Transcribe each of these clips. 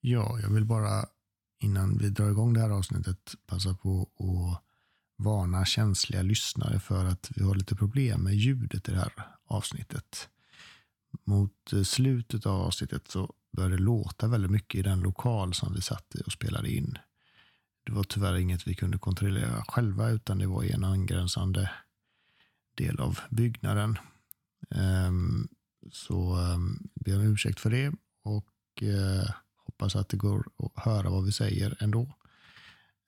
Ja, jag vill bara innan vi drar igång det här avsnittet passa på att varna känsliga lyssnare för att vi har lite problem med ljudet i det här avsnittet. Mot slutet av avsnittet så började det låta väldigt mycket i den lokal som vi satt i och spelade in. Det var tyvärr inget vi kunde kontrollera själva utan det var i en angränsande del av byggnaden. Ehm, så vi ber om ursäkt för det och eh, hoppas att det går att höra vad vi säger ändå.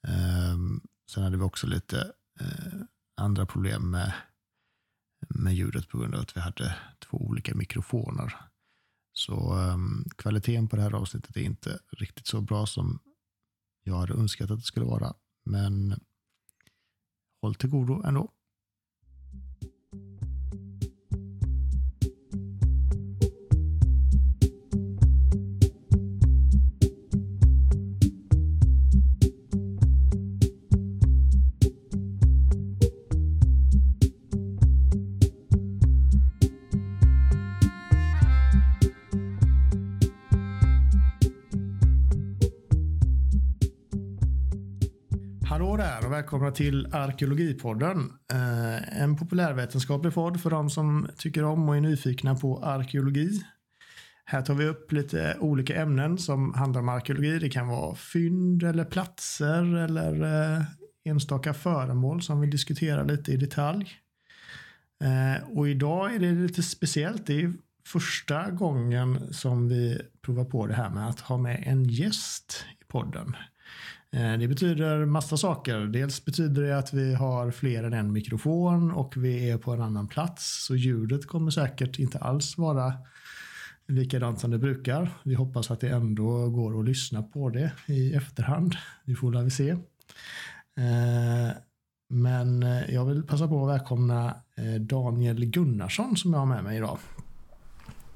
Ehm, sen hade vi också lite eh, andra problem med, med ljudet på grund av att vi hade två olika mikrofoner. Så ehm, kvaliteten på det här avsnittet är inte riktigt så bra som jag hade önskat att det skulle vara. Men håll till godo ändå. Välkomna till Arkeologipodden. Eh, en populärvetenskaplig podd för de som tycker om och är nyfikna på arkeologi. Här tar vi upp lite olika ämnen som handlar om arkeologi. Det kan vara fynd eller platser eller eh, enstaka föremål som vi diskuterar lite i detalj. Eh, och idag är det lite speciellt. Det är första gången som vi provar på det här med att ha med en gäst i podden. Eh, det betyder massa saker. Dels betyder det att vi har fler än en mikrofon och vi är på en annan plats. Så ljudet kommer säkert inte alls vara likadant som det brukar. Vi hoppas att det ändå går att lyssna på det i efterhand. Vi får väl se. Eh, men jag vill passa på att välkomna eh, Daniel Gunnarsson som jag har med mig idag.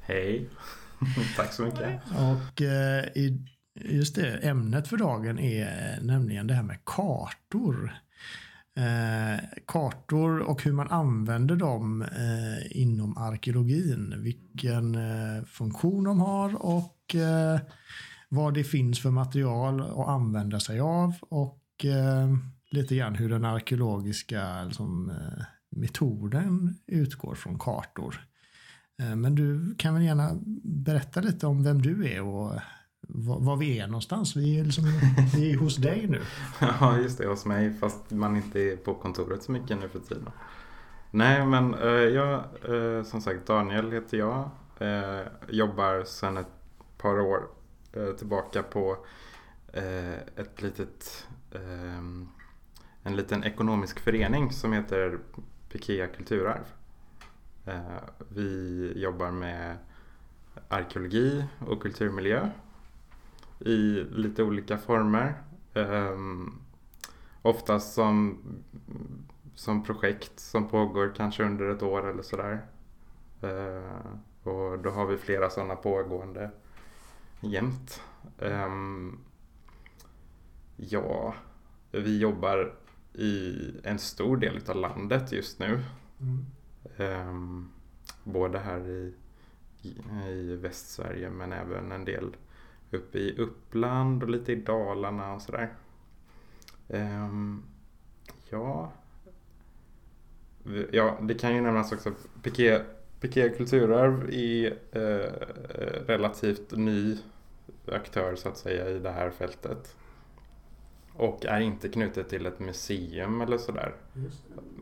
Hej, tack så mycket. Och i Just det, ämnet för dagen är nämligen det här med kartor. Eh, kartor och hur man använder dem eh, inom arkeologin. Vilken eh, funktion de har och eh, vad det finns för material att använda sig av och eh, lite grann hur den arkeologiska liksom, eh, metoden utgår från kartor. Eh, men du kan väl gärna berätta lite om vem du är och var, vi är någonstans. Vi är, liksom, vi är hos dig nu. ja, just det. Hos mig. Fast man inte är på kontoret så mycket nu för tiden. Nej, men eh, jag, eh, som sagt, Daniel heter jag. Eh, jobbar sedan ett par år eh, tillbaka på eh, ett litet, eh, en liten ekonomisk förening som heter Pikea kulturarv. Eh, vi jobbar med arkeologi och kulturmiljö i lite olika former. Um, oftast som, som projekt som pågår kanske under ett år eller sådär. Uh, och då har vi flera sådana pågående jämt. Um, ja, vi jobbar i en stor del av landet just nu. Mm. Um, både här i, i Västsverige men även en del uppe i Uppland och lite i Dalarna och sådär. Um, ja. ja, det kan ju nämnas också Piqué, Piqué kulturarv är eh, relativt ny aktör så att säga i det här fältet. Och är inte knutet till ett museum eller sådär.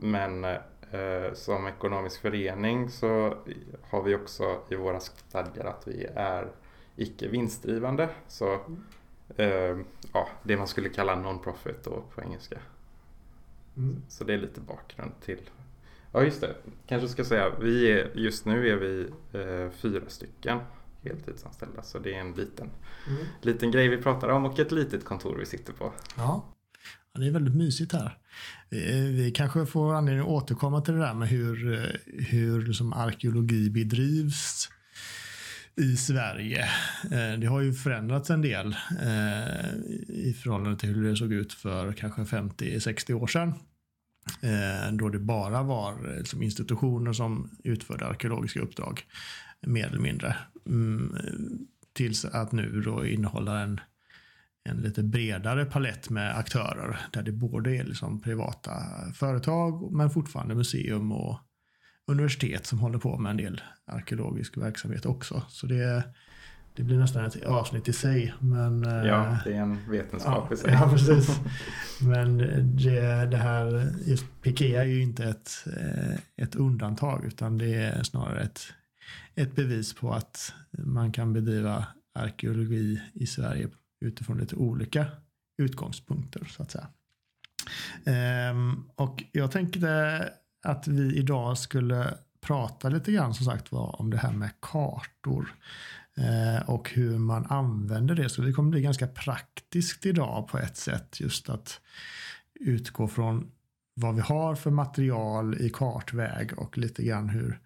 Men eh, som ekonomisk förening så har vi också i våra stadgar att vi är icke vinstdrivande. Så eh, ja, det man skulle kalla non-profit då på engelska. Mm. Så det är lite bakgrund till. Ja just det, kanske ska säga, vi är, just nu är vi eh, fyra stycken heltidsanställda så det är en liten, mm. liten grej vi pratar om och ett litet kontor vi sitter på. Ja, ja det är väldigt mysigt här. Vi, vi kanske får anledning att återkomma till det där med hur, eh, hur liksom arkeologi bedrivs i Sverige. Eh, det har ju förändrats en del eh, i förhållande till hur det såg ut för kanske 50-60 år sedan. Eh, då det bara var liksom institutioner som utförde arkeologiska uppdrag, mer eller mindre. Mm, tills att nu då innehålla en, en lite bredare palett med aktörer där det både är liksom privata företag men fortfarande museum och universitet som håller på med en del arkeologisk verksamhet också. Så det, det blir nästan ett avsnitt i sig. Men, ja, det är en vetenskap ja, i sig. Ja, precis. Men det, det här, just Pikea är ju inte ett, ett undantag utan det är snarare ett, ett bevis på att man kan bedriva arkeologi i Sverige utifrån lite olika utgångspunkter så att säga. Ehm, och jag tänkte att vi idag skulle prata lite grann som sagt var om det här med kartor eh, och hur man använder det. Så det kommer bli ganska praktiskt idag på ett sätt just att utgå från vad vi har för material i kartväg och lite grann hur,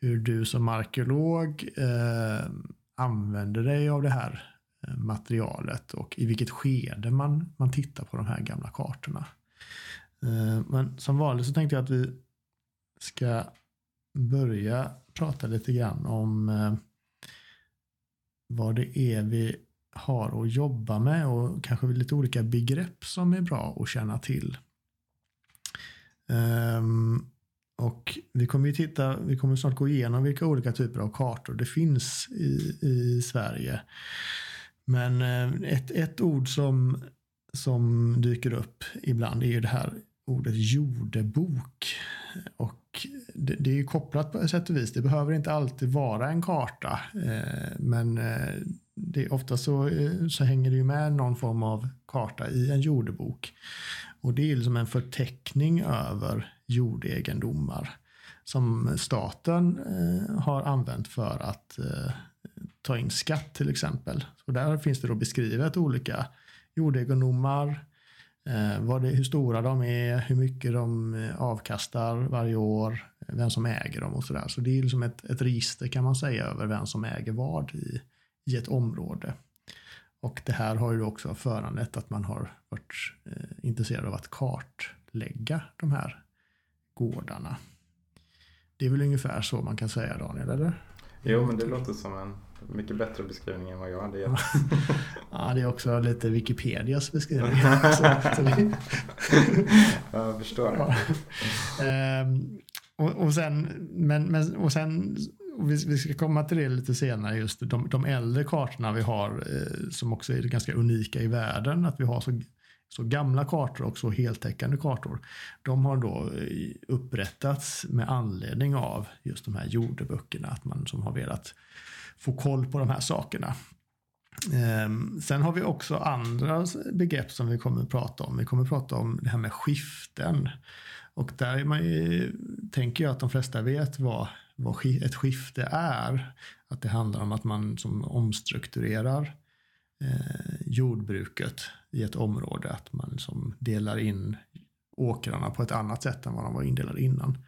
hur du som arkeolog eh, använder dig av det här eh, materialet och i vilket skede man, man tittar på de här gamla kartorna. Eh, men som vanligt så tänkte jag att vi ska börja prata lite grann om eh, vad det är vi har att jobba med och kanske lite olika begrepp som är bra att känna till. Um, och vi kommer ju titta, vi kommer snart gå igenom vilka olika typer av kartor det finns i, i Sverige. Men eh, ett, ett ord som, som dyker upp ibland är ju det här ordet jordebok. Och det, det är ju kopplat på ett sätt och vis. Det behöver inte alltid vara en karta. Eh, men eh, det, ofta så, eh, så hänger det ju med någon form av karta i en jordebok. Och det är liksom en förteckning över jordegendomar som staten eh, har använt för att eh, ta in skatt till exempel. Så där finns det då beskrivet olika jordegendomar, Eh, Eh, vad det, hur stora de är, hur mycket de eh, avkastar varje år, vem som äger dem och sådär. Så det är liksom ett, ett register kan man säga över vem som äger vad i, i ett område. Och det här har ju också föranlett att man har varit eh, intresserad av att kartlägga de här gårdarna. Det är väl ungefär så man kan säga Daniel, eller? Jo, men det låter som en mycket bättre beskrivning än vad jag hade gett. ja, det är också lite Wikipedias beskrivning. jag förstår. Ja. Ehm, och, och, sen, men, men, och sen och vi, vi, ska komma till det lite senare, just de, de äldre kartorna vi har eh, som också är ganska unika i världen, att vi har så, så gamla kartor och så heltäckande kartor. De har då eh, upprättats med anledning av just de här jordeböckerna, att man som har velat få koll på de här sakerna. Ehm, sen har vi också andra begrepp som vi kommer att prata om. Vi kommer att prata om det här med skiften. Och där man ju, tänker jag att de flesta vet vad, vad ett skifte är. Att det handlar om att man som omstrukturerar eh, jordbruket i ett område. Att man liksom delar in åkrarna på ett annat sätt än vad de var indelade innan.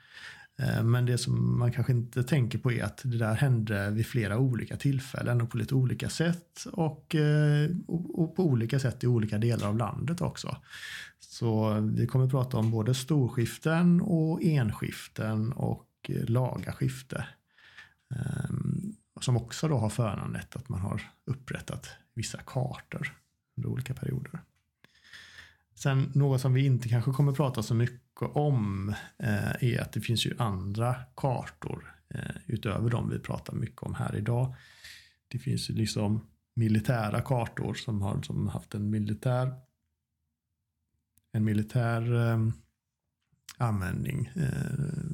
Eh, men det som man kanske inte tänker på är att det där hände vid flera olika tillfällen och på lite olika sätt och, eh, och på olika sätt i olika delar av landet också. Så vi kommer att prata om både storskiften och enskiften och laga skifte. Eh, som också då har föranlett att man har upprättat vissa kartor under olika perioder. Sen något som vi inte kanske kommer att prata så mycket om eh, är att det finns ju andra kartor eh, utöver de vi pratar mycket om här idag. Det finns ju liksom militära kartor som har som haft en militär en militär eh, användning eh,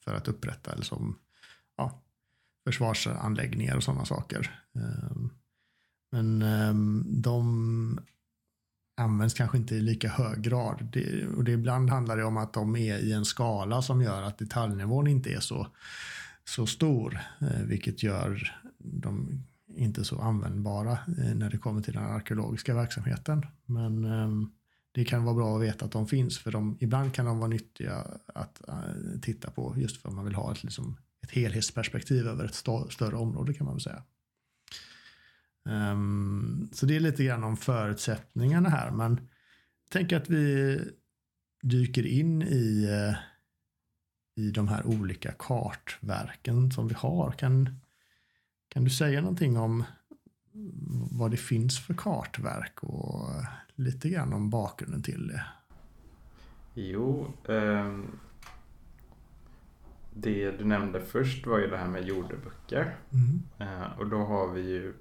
för att upprätta eller som ja, försvarsanläggningar och sådana saker. Eh, men eh, de används kanske inte i lika hög grad. Det, och det ibland handlar det om att de är i en skala som gör att detaljnivån inte är så, så stor, eh, vilket gör dem inte så användbara eh, när det kommer till den arkeologiska verksamheten. Men eh, det kan vara bra att veta att de finns, för de, ibland kan de vara nyttiga att eh, titta på just för att man vill ha ett, liksom, ett helhetsperspektiv över ett st större område kan man väl säga. Um, så det är lite grann om förutsättningarna här. Men tänk att vi dyker in i, uh, i de här olika kartverken som vi har. Kan, kan du säga någonting om vad det finns för kartverk och lite grann om bakgrunden till det. Jo, eh, det du nämnde först var ju det här med jordeböcker. Mm. Eh, och då har vi ju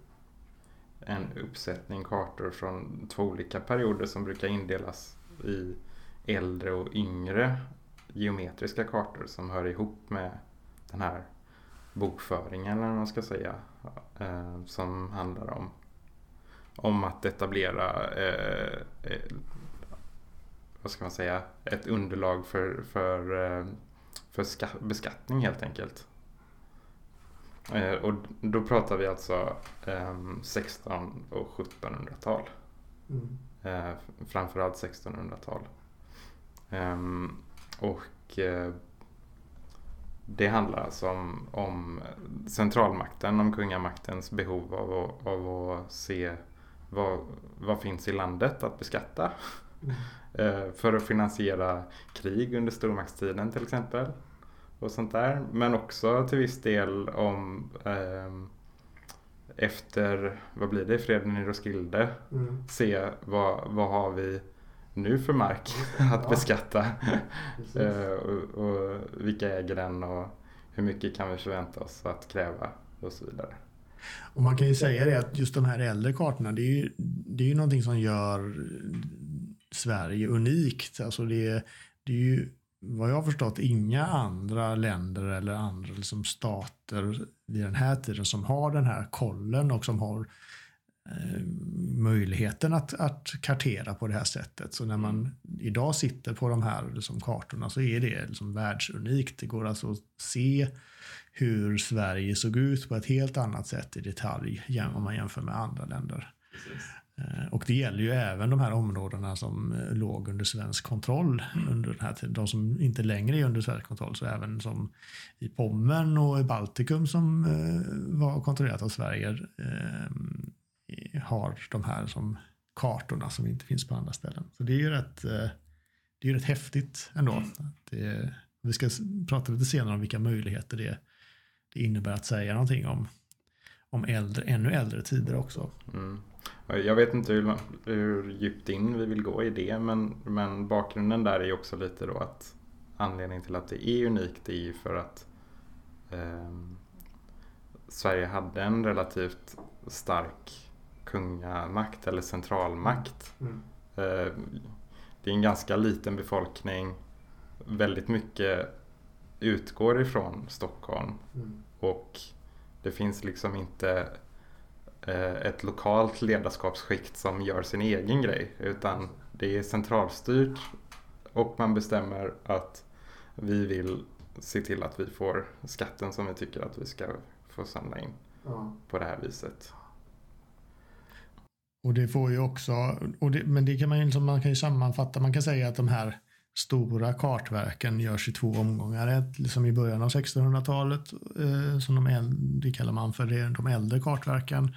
en uppsättning kartor från två olika perioder som brukar indelas i äldre och yngre geometriska kartor som hör ihop med den här bokföringen eller vad man ska säga. Eh, som handlar om, om att etablera eh, eh, vad ska man säga, ett underlag för, för, eh, för beskattning helt enkelt. Eh, och då pratar vi alltså 16 ehm, och 1700-tal. Mm. Eh, framförallt 1600-tal. Ehm, och eh, det handlar alltså om, om centralmakten, om kungamaktens behov av, att, av att se vad, vad finns i landet att beskatta. Mm. För att finansiera krig under stormaktstiden till exempel och sånt där. Men också till viss del om eh, efter, vad blir det, freden i Roskilde. Mm. Se vad, vad har vi nu för mark att beskatta. eh, och, och, vilka äger den och hur mycket kan vi förvänta oss att kräva och så vidare. Och man kan ju säga det att just de här äldre kartorna det är ju, det är ju någonting som gör Sverige unikt. Alltså det, det är ju vad jag har förstått inga andra länder eller andra liksom stater vid den här tiden som har den här kollen och som har eh, möjligheten att, att kartera på det här sättet. Så när man idag sitter på de här liksom, kartorna så är det liksom världsunikt. Det går alltså att se hur Sverige såg ut på ett helt annat sätt i detalj om man jämför med andra länder. Precis. Eh, och det gäller ju även de här områdena som eh, låg under svensk kontroll under den här tiden. De som inte längre är under svensk kontroll, så även som i Pommern och i Baltikum som eh, var kontrollerat av Sverige har de här som kartorna som inte finns på andra ställen. Så det är ju rätt, det är rätt häftigt ändå. Det, vi ska prata lite senare om vilka möjligheter det, det innebär att säga någonting om, om äldre, ännu äldre tider också. Mm. Jag vet inte hur, hur djupt in vi vill gå i det men, men bakgrunden där är också lite då att anledningen till att det är unikt är ju för att eh, Sverige hade en relativt stark kungamakt eller centralmakt. Mm. Eh, det är en ganska liten befolkning. Väldigt mycket utgår ifrån Stockholm. Mm. Och det finns liksom inte Eh, ett lokalt ledarskapsskikt som gör sin egen grej. Utan det är centralstyrt och man bestämmer att vi vill se till att vi får skatten som vi tycker att vi ska få samla in ja. på det här viset. Och det får ju också, och det, men det kan man ju, liksom, man kan ju sammanfatta, man kan säga att de här stora kartverken görs i två omgångar. Ett liksom i början av 1600-talet, eh, som de äldre, det kallar man för det, de äldre kartverken.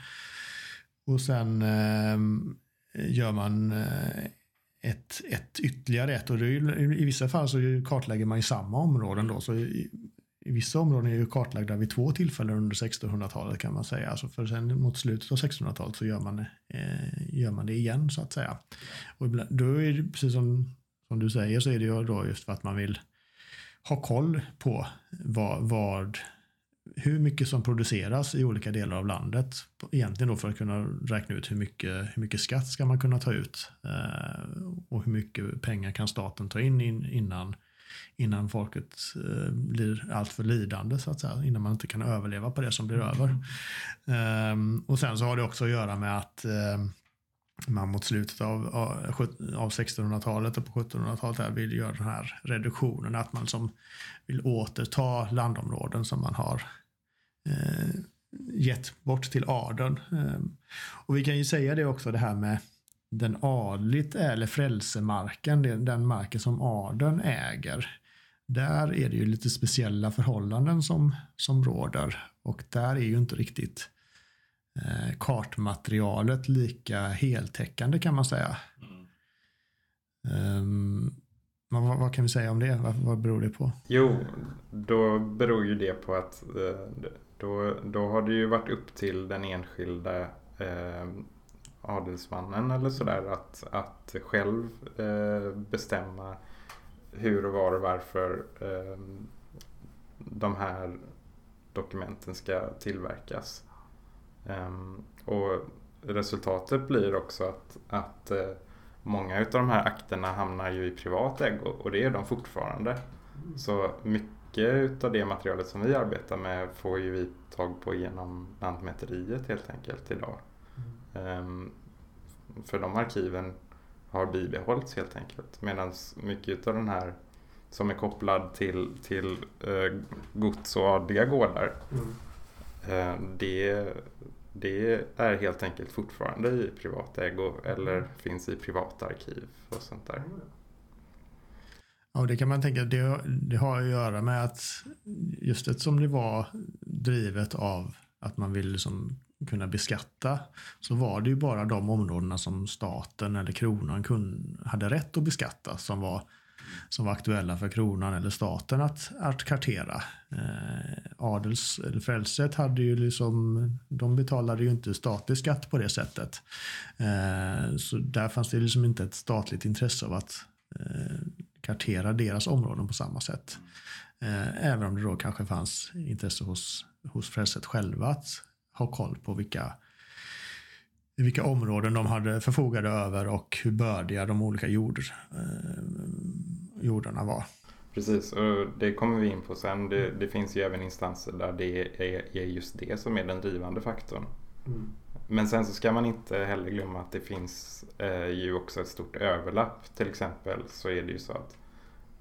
Och sen eh, gör man eh, ett, ett ytterligare ett. Och är, i vissa fall så kartlägger man i samma områden. Då, så i, i vissa områden är ju kartlagda vid två tillfällen under 1600-talet kan man säga. Alltså för sen mot slutet av 1600-talet så gör man, eh, gör man det igen så att säga. Och ibland, då är det precis som som du säger så är det ju då just för att man vill ha koll på vad, vad, hur mycket som produceras i olika delar av landet. Egentligen då för att kunna räkna ut hur mycket, hur mycket skatt ska man kunna ta ut eh, och hur mycket pengar kan staten ta in, innan, innan folket eh, blir alltför lidande så att säga. Innan man inte kan överleva på det som blir över. Eh, och sen så har det också att göra med att eh, man mot slutet av, av 1600-talet och på 1700-talet vill göra den här reduktionen. Att man som vill återta landområden som man har eh, gett bort till adeln. Eh, och vi kan ju säga det också det här med den adligt eller frälsemarken, den marken som adeln äger. Där är det ju lite speciella förhållanden som, som råder och där är ju inte riktigt Eh, kartmaterialet lika heltäckande kan man säga. Mm. Um, vad, vad, kan vi säga om det? Vad, vad beror det på? Jo, då beror ju det på att eh, då, då har det ju varit upp till den enskilda eh, adelsmannen eller sådär att, att själv eh, bestämma hur och var och varför eh, de här dokumenten ska tillverkas. Um, och resultatet blir också att, att uh, många av de här akterna hamnar ju i privat ägo och det är de fortfarande. Mm. Så mycket av det materialet som vi arbetar med får ju vi tag på genom Lantmäteriet helt enkelt idag. Mm. Um, för de arkiven har bibehållits helt enkelt. Medan mycket av den här som är kopplad till, till eh, gods och adliga gårdar. Mm. Eh, det, det är helt enkelt fortfarande i privat ägo eller mm. finns i privata arkiv och sånt där. Ja, det kan man tänka, det, det har att göra med att just eftersom det var drivet av att man vill liksom kunna beskatta så var det ju bara de områdena som staten eller kronan kunde, hade rätt att beskatta som var som var aktuella för kronan eller staten att, att kartera. Eh, adels eller frälset hade ju liksom, de betalade ju inte statlig skatt på det sättet. Eh, så där fanns det liksom inte ett statligt intresse av att eh, kartera deras områden på samma sätt. Eh, även om det då kanske fanns intresse hos, hos frälset själva att ha koll på vilka vilka områden de hade förfogade över och hur bördiga de olika jord, eh, jordarna var. Precis, och det kommer vi in på sen. Det, det finns ju även instanser där det är, är, just det som är den drivande faktorn. Mm. Men sen så ska man inte heller glömma att det finns eh, ju också ett stort överlapp. Till exempel så är det ju så att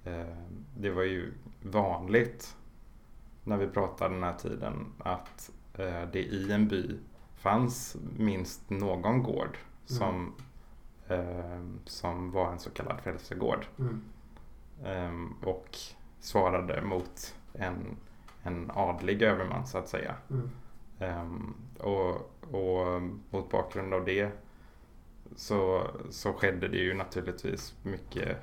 eh, det var ju vanligt när vi pratade den här tiden att eh, det i en by fanns minst någon gård som, mm. som var en så kallad frälsegård. Mm. Ehm, och svarade mot en, en adlig överman så att säga. Mm. Ehm, och, och mot bakgrund av det så, så skedde det ju naturligtvis mycket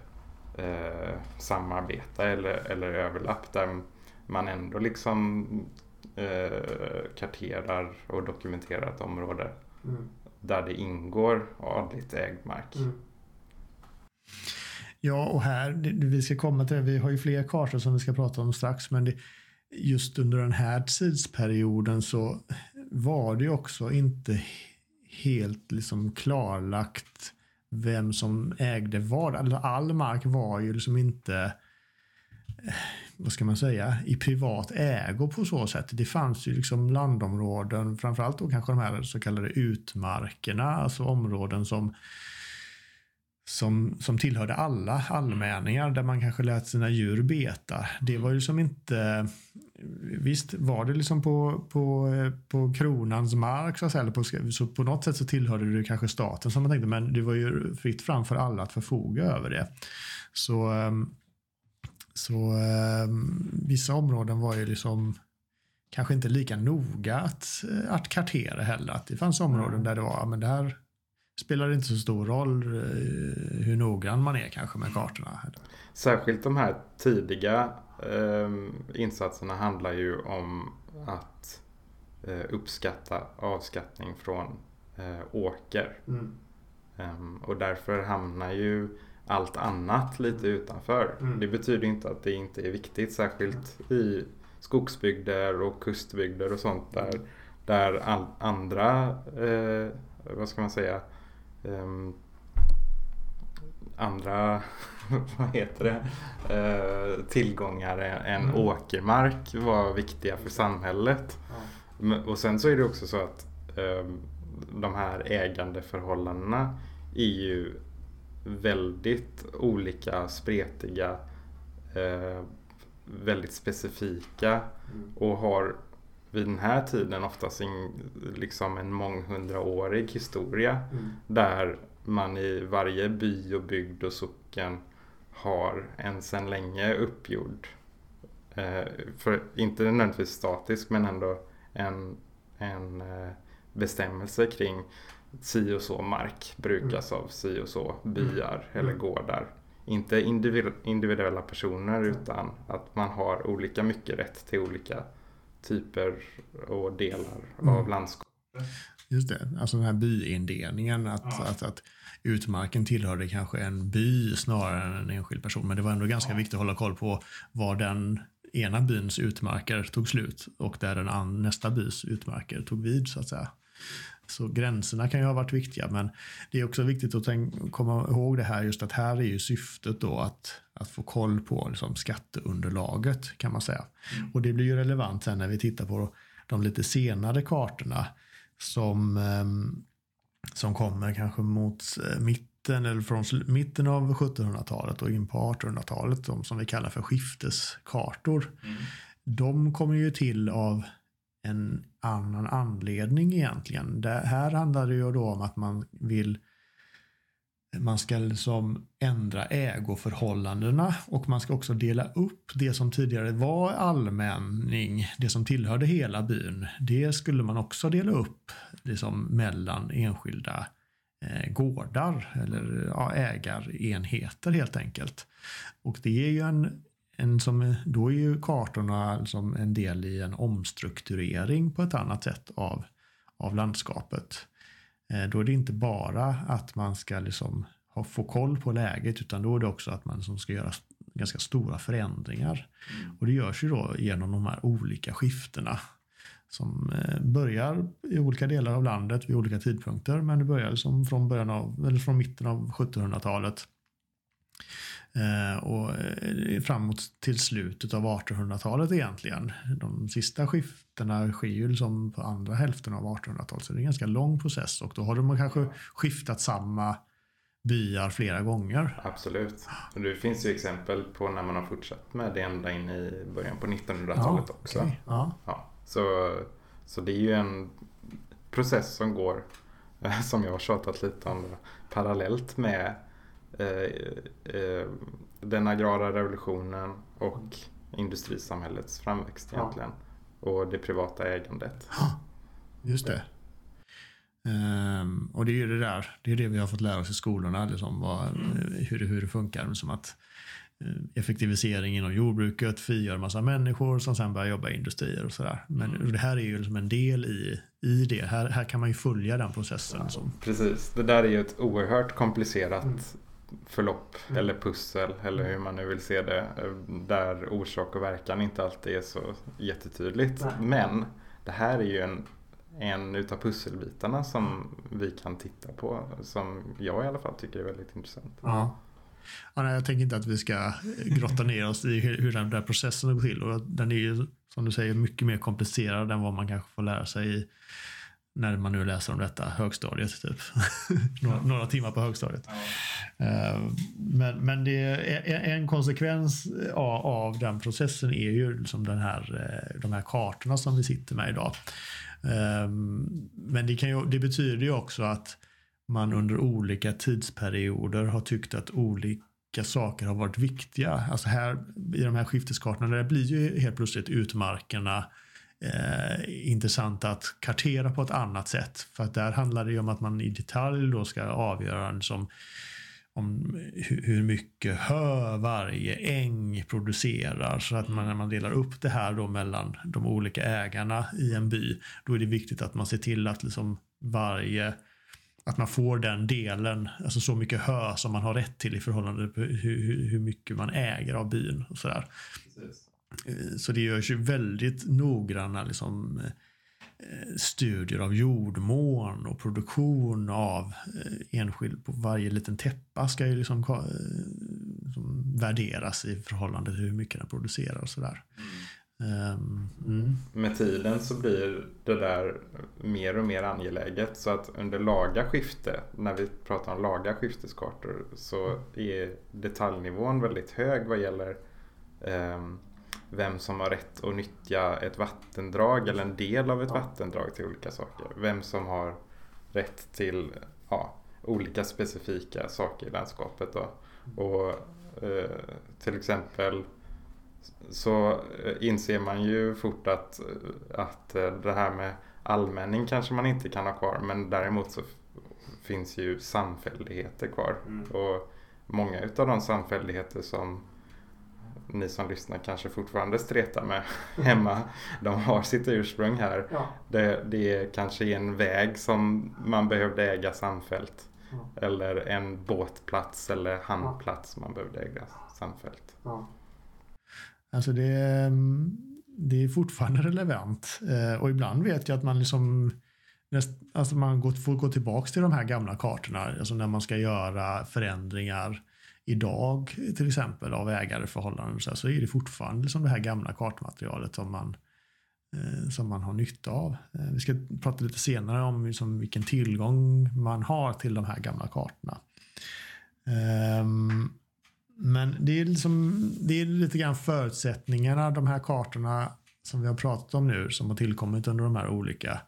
eh, samarbete eller, eller överlapp där man ändå liksom eh, karterar och dokumenterar ett område mm. där det ingår adligt ägd mark. Mm. Ja, och här, vi ska komma till vi har ju fler kartor som vi ska prata om strax, men det, just under den här tidsperioden så var det också inte helt liksom klarlagt vem som ägde vad. Alltså, all mark var ju liksom inte eh, vad ska man säga, i privat ägo på så sätt. Det fanns ju liksom landområden, framförallt då kanske de här så kallade utmarkerna, alltså områden som som, som tillhörde alla allmänningar där man kanske lät sina djur beta. Det var ju som inte... Visst var det liksom på, på, på kronans mark så, att säga, på, så på något sätt så tillhörde det kanske staten som man tänkte men det var ju fritt fram för alla att förfoga över det. Så, ehm, så ehm, vissa områden var ju liksom kanske inte lika noga att, att kartera heller. Att det fanns områden där det var, men det här spelar det inte så stor roll eh, hur noggrann man är kanske med kartorna. Särskilt de här tidiga eh, insatserna handlar ju om att eh, uppskatta avskattning från eh, åker. Mm. Um, och därför hamnar ju allt annat lite utanför. Mm. Det betyder inte att det inte är viktigt, särskilt i skogsbygder och kustbygder och sånt där, där all, andra, eh, vad ska man säga, um, andra vad heter det, uh, tillgångar än mm. åkermark var viktiga för samhället. Mm. Och sen så är det också så att um, de här ägandeförhållandena är ju väldigt olika, spretiga, uh, väldigt specifika mm. och har vid den här tiden oftast en, liksom en månghundraårig historia mm. där man i varje by och bygd och socken har en sedan länge uppgjord, eh, för inte nödvändigtvis statisk men ändå en, en eh, bestämmelse kring si och så mark brukas mm. av si och så byar mm. eller gårdar. Inte individuella personer utan att man har olika mycket rätt till olika typer och delar mm. av landskapet. Just det, alltså den här byindelningen. Att, Ja. att, att utmarken tillhörde kanske en by snarare än en enskild person. Men det var ändå ganska Ja. viktigt att hålla koll på var den ena byns utmarker tog slut och där den nästa bys utmarker tog vid så att säga. Så gränserna kan ju ha varit viktiga men det är också viktigt att tänk, komma ihåg det här just att här är ju syftet då att, att få koll på liksom skatteunderlaget kan man säga. Och det blir ju relevant sen när vi tittar på de lite senare kartorna som, ehm, som kommer kanske mot eh, mitten eller från mitten av 1700-talet och in på 1800-talet, de som vi kallar för skifteskartor. De kommer ju till av en annan anledning egentligen. Det här handlar det ju då om att man vill man ska liksom ändra ägoförhållandena och man ska också dela upp det som tidigare var allmänning, det som tillhörde hela byn. Det skulle man också dela upp liksom mellan enskilda eh, gårdar eller ja, ägarenheter helt enkelt. Och det är ju en, en som, då är ju kartorna som en del i en omstrukturering på ett annat sätt av, av landskapet. Eh, Då är det inte bara att man ska liksom ha, få koll på läget utan då är det också att man liksom ska göra ganska stora förändringar. Och det görs ju då genom de här olika skiftena som eh, börjar i olika delar av landet vid olika tidpunkter men det börjar liksom från, början av, eller från mitten av 1700-talet Eh, och eh, framåt till slutet av 1800-talet egentligen. De sista skiftena sker ju liksom på andra hälften av 1800-talet så det är en ganska lång process och då har de kanske skiftat samma byar flera gånger. Absolut. Och det finns ju exempel på när man har fortsatt med det ända in i början på 1900-talet också. okej. Ja. Ja, så, så det är ju en process som går, som jag har tjatat lite om, parallellt med eh, eh, den agrara revolutionen och industrisamhällets framväxt Ja. egentligen. Och det privata ägandet. Just det. Ehm, och det är ju det där, det är det vi har fått lära oss i skolorna, liksom, vad, hur, det, hur det funkar. Som att eh, effektivisering inom jordbruket frigör massa människor som sen börjar jobba i industrier och sådär. Men det här är ju liksom en del i, i det. Här, här kan man ju följa den processen. Som, Precis, det där är ju ett oerhört komplicerat Mm. Förlopp Mm. eller pussel eller hur man nu vill se det. eh, Där orsak och verkan inte alltid är så jättetydligt. Nej. Men det här är ju en, en utav pusselbitarna som vi kan titta på. Som jag i alla fall tycker är väldigt intressant. ja. Ja, nej, jag tänker inte att vi ska grotta ner oss i hur, hur den där processen går till. Och den är ju, som du säger, mycket mer komplicerad än vad man kanske får lära sig i, när man nu läser om detta, högstadiet. Typ. några, några timmar på högstadiet. Eh, Men, men det är, en konsekvens av, av den processen är ju liksom den här, eh, de här kartorna som vi sitter med idag. Eh, Men det, kan ju, det betyder ju också att man under olika tidsperioder har tyckt att olika saker har varit viktiga. Alltså här i de här skifteskartorna där blir ju helt plötsligt utmarkerna eh, intressant att kartera på ett annat sätt. För att där handlar det ju om att man i detalj då ska avgöra som om hur mycket hö varje äng producerar. Så att man, när man delar upp det här då mellan de olika ägarna i en by, då är det viktigt att man ser till att liksom varje att man får den delen, alltså så mycket hö som man har rätt till i förhållande till hur, hur, hur mycket man äger av byn. Och sådär. Eh, Eh, så det görs ju väldigt noggranna liksom, eh, studier av jordmån och produktion av eh, enskild på varje liten täppa ska ju liksom liksom värderas i förhållande till hur mycket den producerar och sådär. Ehm, mm. Med tiden så blir det där mer och mer angeläget. Så att under laga skifte, när vi pratar om laga skifteskartor, så är detaljnivån väldigt hög vad gäller ehm, vem som har rätt att nyttja ett vattendrag eller en del av ett Ja. vattendrag till olika saker. Vem som har rätt till ja, olika specifika saker i landskapet. Då. Och eh, till exempel så eh, inser man ju fort att, att eh, det här med allmänning kanske man inte kan ha kvar men däremot så finns ju samfälligheter kvar. Mm. Och många utav de samfälligheter som ni som lyssnar kanske fortfarande stretar med hemma. De har sitt ursprung här. Ja. Det, det kanske är en väg som man behövde äga samfällt. Ja. Eller en båtplats eller hamnplats man behövde äga samfällt. Ja. Alltså det, mm, det är fortfarande relevant. Eh, och ibland vet jag att man liksom Alltså man får gå tillbaka till de här gamla kartorna, alltså när man ska göra förändringar idag till exempel av ägareförhållanden så, här, så är det fortfarande liksom det här gamla kartmaterialet som man, eh, som man har nytta av. Eh, vi ska prata lite senare om liksom vilken tillgång man har till de här gamla kartorna. Ehm, men det är, liksom, det är lite grann förutsättningarna, de här kartorna som vi har pratat om nu, som har tillkommit under de här olika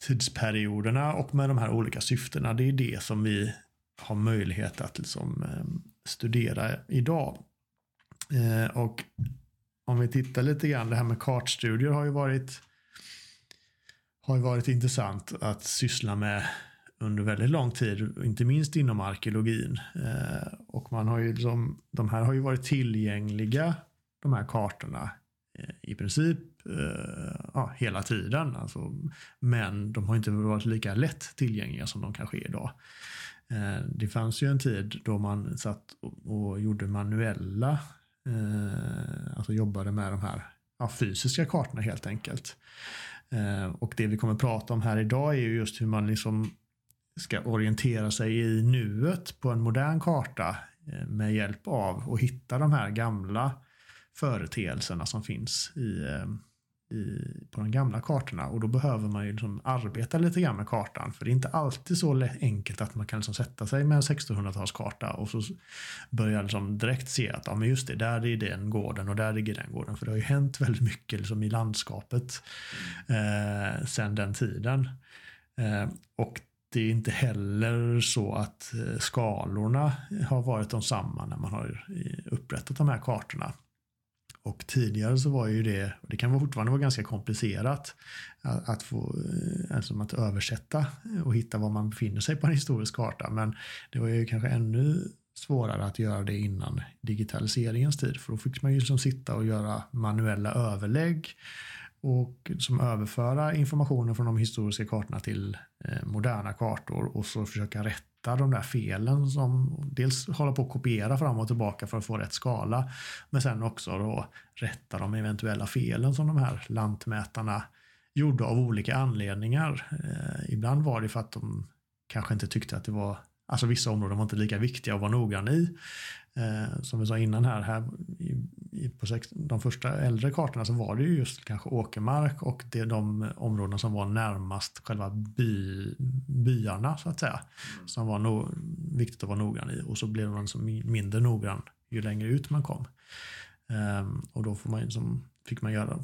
tidsperioderna och med de här olika syftena. Det är det som vi har möjlighet att liksom, ehm, studera idag. Eh, och om vi tittar lite grann, det här med kartstudier har ju varit har ju varit intressant att syssla med under väldigt lång tid, inte minst inom arkeologin. Eh, och man har ju liksom, de här har ju varit tillgängliga, de här kartorna, eh, i princip eh, ja, hela tiden. Alltså, men de har inte varit lika lätt tillgängliga som de kanske är idag. Eh, det fanns ju en tid då man satt och gjorde manuella, eh, alltså jobbade med de här ja, fysiska kartorna helt enkelt. Eh, och det vi kommer prata om här idag är ju just hur man liksom ska orientera sig i nuet på en modern karta med hjälp av att hitta de här gamla företeelserna som finns i, i, på de gamla kartorna och då behöver man ju liksom arbeta lite grann med kartan för det är inte alltid så enkelt att man kan liksom sätta sig med en 1600-talskarta och så börja liksom direkt se att ja, men just det, där är den gården och där ligger den gården för det har ju hänt väldigt mycket liksom i landskapet eh, sedan den tiden. Eh, och det är inte heller så att eh, skalorna har varit de samma när man har eh, upprättat de här kartorna. Och tidigare så var ju det, och det kan fortfarande vara ganska komplicerat, att, att få eh, alltså att översätta och hitta var man befinner sig på en historisk karta. Men det var ju kanske ännu svårare att göra det innan digitaliseringens tid. För då fick man ju liksom sitta och göra manuella överlägg och som överföra informationen från de historiska kartorna till eh, moderna kartor och så försöka rätta hitta de där felen som dels håller på att kopiera fram och tillbaka för att få rätt skala. Men sen också då rätta de eventuella felen som de här lantmätarna gjorde av olika anledningar. Eh, ibland var det för att de kanske inte tyckte att det var Alltså vissa områden var inte lika viktiga att vara noggrann i. Eh, som vi sa innan här, här i, i, på sex, de första äldre kartorna så var det ju just kanske åkermark och det är de områdena som var närmast själva by, byarna så att säga. Mm. Som var no, viktigt att vara noggrann i och så blev man så mindre noggrann ju längre ut man kom. Eh, och då får man, som, fick man göra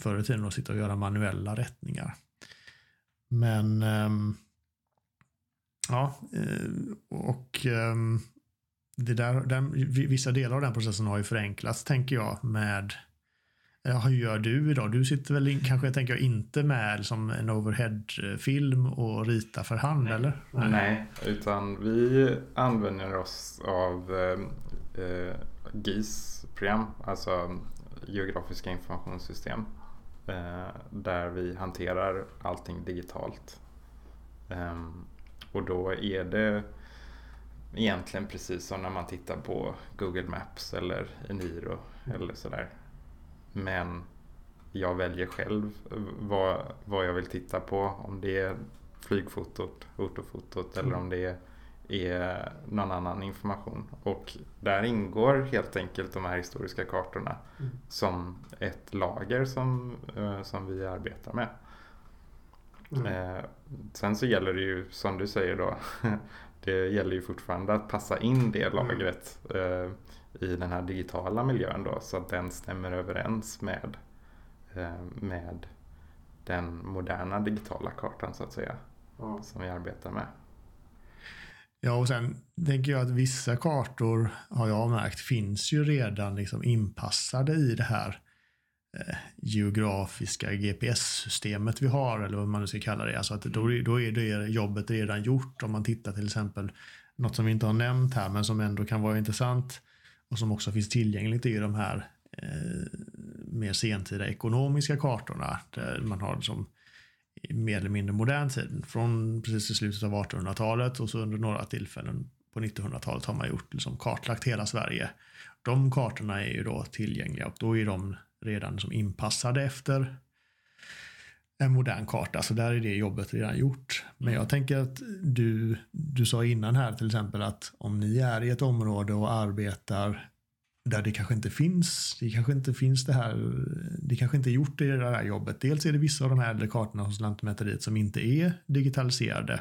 förr i tiden då, sitta och göra manuella rättningar. Men eh, Ja, och ehm, det där, den, vissa delar av den processen har ju förenklats tänker jag med hur gör du idag? Du sitter väl in, kanske tänker jag inte med som en overhead-film och ritar för hand Nej. eller? Nej. Nej. utan vi använder oss av eh, eh GIS-program, alltså geografiska informationssystem. Eh, där vi hanterar allting digitalt. Eh, och då är det egentligen precis som när man tittar på Google Maps eller Eniro eller sådär. Men jag väljer själv vad, vad jag vill titta på. Om det är flygfotot, fotofotot mm. eller om det är någon annan information. Och där ingår helt enkelt de här historiska kartorna mm. som ett lager som, eh, som vi arbetar med. Mm. Eh, sen så gäller det ju som du säger då. det gäller ju fortfarande att passa in det mm. lagret eh, i den här digitala miljön då så att den stämmer överens med, eh, med den moderna digitala kartan så att säga. Mm. Som vi arbetar med. Ja, och sen tänker jag att vissa kartor har jag märkt finns ju redan liksom inpassade i det här Eh, geografiska GPS-systemet vi har, eller vad man nu ska kalla det. Alltså att då, då är det jobbet redan gjort. Om man tittar till exempel något som vi inte har nämnt här, men som ändå kan vara intressant och som också finns tillgängligt är de här eh, mer sentida ekonomiska kartorna där man har som mer eller mindre modern tid. Från precis i slutet av 1800-talet och så under några tillfällen på 1900-talet har man gjort liksom kartlagt hela Sverige. De kartorna är ju då tillgängliga och då är de redan som inpassade efter en modern karta. Så där är det jobbet redan gjort. Men jag tänker att du, du sa innan här till exempel att om ni är i ett område och arbetar där det kanske inte finns, det kanske inte finns det här, det kanske inte är gjort i det här jobbet. Dels är det vissa av de här äldre kartorna hos Lantmäteriet som inte är digitaliserade.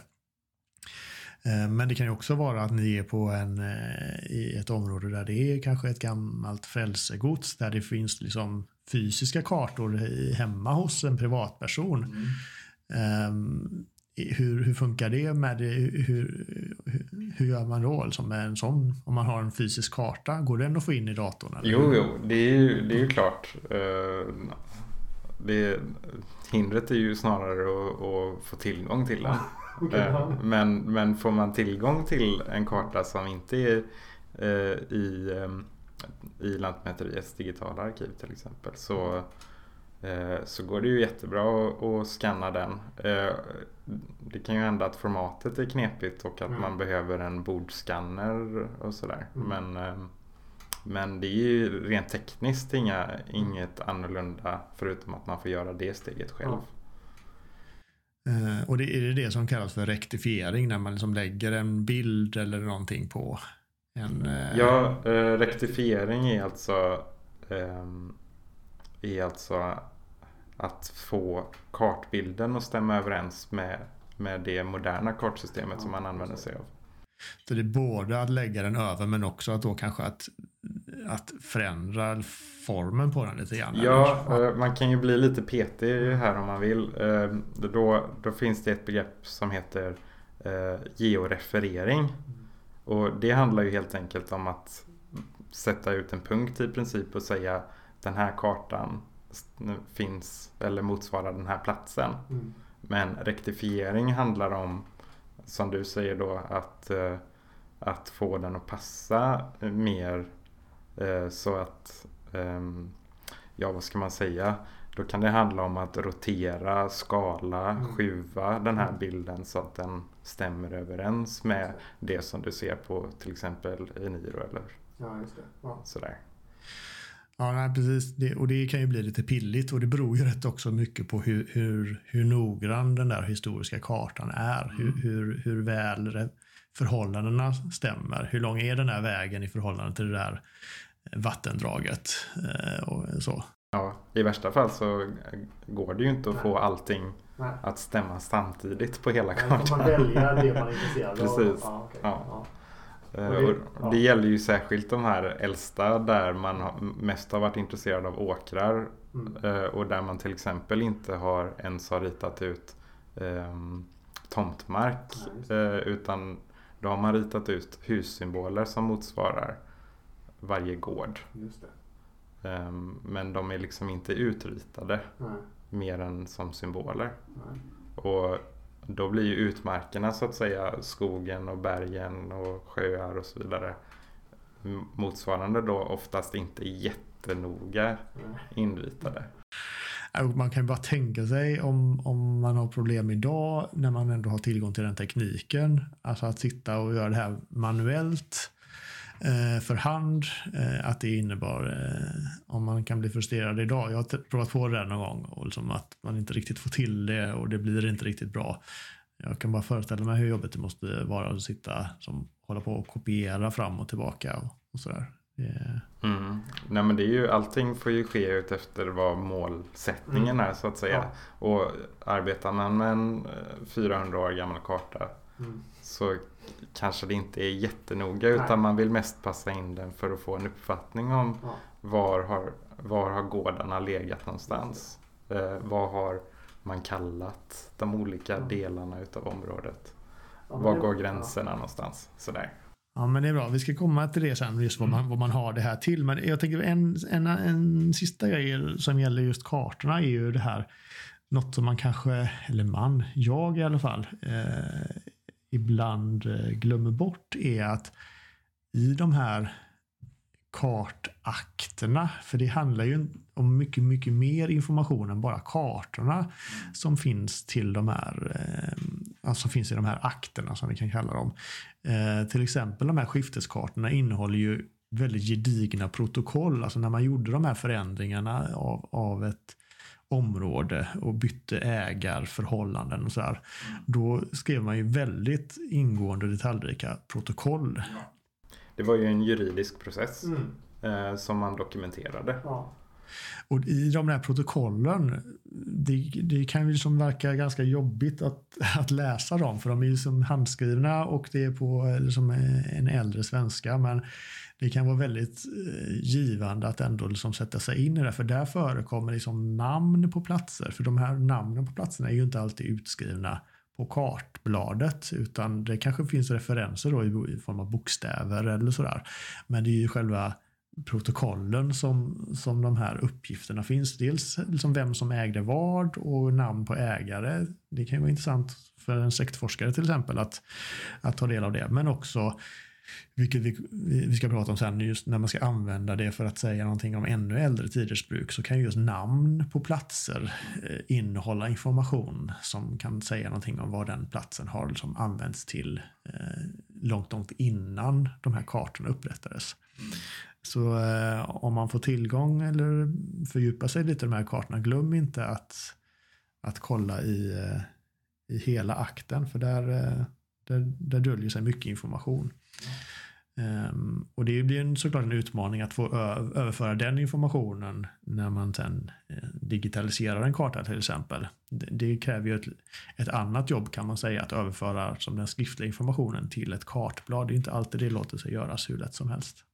Eh, men det kan ju också vara att ni är på en, eh, i ett område där det är kanske ett gammalt frälsegods där det finns liksom fysiska kartor hemma hos en privatperson. Mm. Um, hur, hur funkar det med det? Hur, hur, hur gör man då liksom med en sån, om man har en fysisk karta? Går den att få in i datorn? Eller? Jo, jo, det är ju, det är ju klart. Eh, det, hindret är ju snarare att, att få tillgång till den. Eh, men, men får man tillgång till en karta som inte är eh, i, i Lantmäteriets digitala arkiv till exempel så Eh, så går det ju jättebra att scanna den. Eh, det kan ju hända att formatet är knepigt och att mm. man behöver en bordscanner och sådär. Mm. Men, eh, men det är ju rent tekniskt inga, inget annorlunda förutom att man får göra det steget själv. Ja. och det är det det som kallas för rektifiering när man liksom lägger en bild eller någonting på en... Ja, rektifiering är alltså är alltså att få kartbilden att stämma överens med, med det moderna kartsystemet som man använder sig av. Så det är både att lägga den över men också att då kanske att, att förändra formen på den lite grann? Ja, eh, man kan ju bli lite petig här om man vill. Eh, då, då finns det ett begrepp som heter eh, georeferering. Och det handlar ju helt enkelt om att sätta ut en punkt i princip och säga den här kartan finns eller motsvarar den här platsen. Mm. Men rektifiering handlar om, som du säger då, att, eh, att få den att passa mer eh, så att, ehm, ja vad ska man säga, då kan det handla om att rotera, skala, mm. skjuva den här mm. bilden så att den stämmer överens med det som du ser på till exempel Eniro eller ja, ja. sådär. Ja, nej, precis. Det, och det kan ju bli lite pilligt och det beror ju rätt också mycket på hur, hur, hur noggrann den där historiska kartan är. Mm. Hur, hur, hur väl förhållandena stämmer. Hur lång är den här vägen i förhållande till det där vattendraget eh, och så. Ja, i värsta fall så går det ju inte att Nej. få allting Nej. att stämma samtidigt på hela kartan. Då får man välja det man är intresserad av. Precis. Ja, okay. ja. Eh, och det, ja. det gäller ju särskilt de här äldsta där man mest har varit intresserad av åkrar mm. Eh, och där man till exempel inte har ens har ritat ut um, tomtmark ja, uh, utan då har man ritat ut hussymboler som motsvarar varje gård. Um, men de är liksom inte utritade Nej. Mer än som symboler. Nej. Och då blir ju utmarkerna så att säga skogen och bergen och sjöar och så vidare motsvarande då oftast inte jättenoga inritade. Man kan ju bara tänka sig om, om man har problem idag när man ändå har tillgång till den tekniken. Alltså att sitta och göra det här manuellt för hand. Eh, att det innebar, eh, om man kan bli frustrerad idag. Jag har provat på det någon gång och liksom att man inte riktigt får till det och det blir inte riktigt bra. Jag kan bara föreställa mig hur jobbigt det måste vara att sitta som hålla på och kopiera fram och tillbaka och, och sådär. Yeah. Mm. Nej men det är ju allting får ju ske ut efter vad målsättningen mm. är så att säga. Ja. Och arbetar man med en 400 år gammal karta mm. så kanske det inte är jättenoga utan man vill mest passa in den för att få en uppfattning om ja. var, har, var har gårdarna legat någonstans. Eh, vad har man kallat de olika mm. delarna utav området? Ja, var går gränserna ja. någonstans? Sådär. Ja men det är bra. Vi ska komma till det sen, just vad man, mm. vad man har det här till. Men jag tänker en, en, en sista grej som gäller just kartorna är ju det här. Något som man kanske, eller man, jag i alla fall, eh, ibland eh, glömmer bort är att i de här kartakterna. För det handlar ju om mycket, mycket mer information än bara kartorna som finns till de här, eh, alltså finns i de här akterna som vi kan kalla dem. Eh, till exempel de här skifteskartorna innehåller ju väldigt gedigna protokoll. Alltså när man gjorde de här förändringarna av, av ett område och bytte ägarförhållanden och så här. Då skrev man ju väldigt ingående och detaljrika protokoll. Det var ju en juridisk process mm. eh, som man dokumenterade. Ja. Och i de där protokollen, det, det kan ju liksom verka ganska jobbigt att, att läsa dem. För de är ju som handskrivna och det är på liksom en äldre svenska. Men det kan vara väldigt eh, givande att ändå liksom sätta sig in i det. För där förekommer liksom namn på platser. För de här namnen på platserna är ju inte alltid utskrivna på kartbladet utan det kanske finns referenser då i, form av bokstäver eller sådär. Men det är ju själva protokollen som, som de här uppgifterna finns. Dels liksom vem som ägde vad och namn på ägare. Det kan ju vara intressant för en sektforskare till exempel att, att ta del av det. Men också vilket vi, vi ska prata om sen, just när man ska använda det för att säga någonting om ännu äldre tiders bruk så kan just namn på platser eh, innehålla information som kan säga någonting om vad den platsen har liksom använts till eh, långt, långt innan de här kartorna upprättades. Så eh, om man får tillgång eller fördjupar sig lite i de här kartorna, glöm inte att, att kolla i, eh, i hela akten för där, eh, där, där döljer sig mycket information. Um, och det blir en, såklart en utmaning att få överföra den informationen när man sen eh, digitaliserar en karta till exempel. Det, det kräver ju ett, ett, annat jobb kan man säga att överföra som den skriftliga informationen till ett kartblad. Det är inte alltid det låter sig göras hur lätt som helst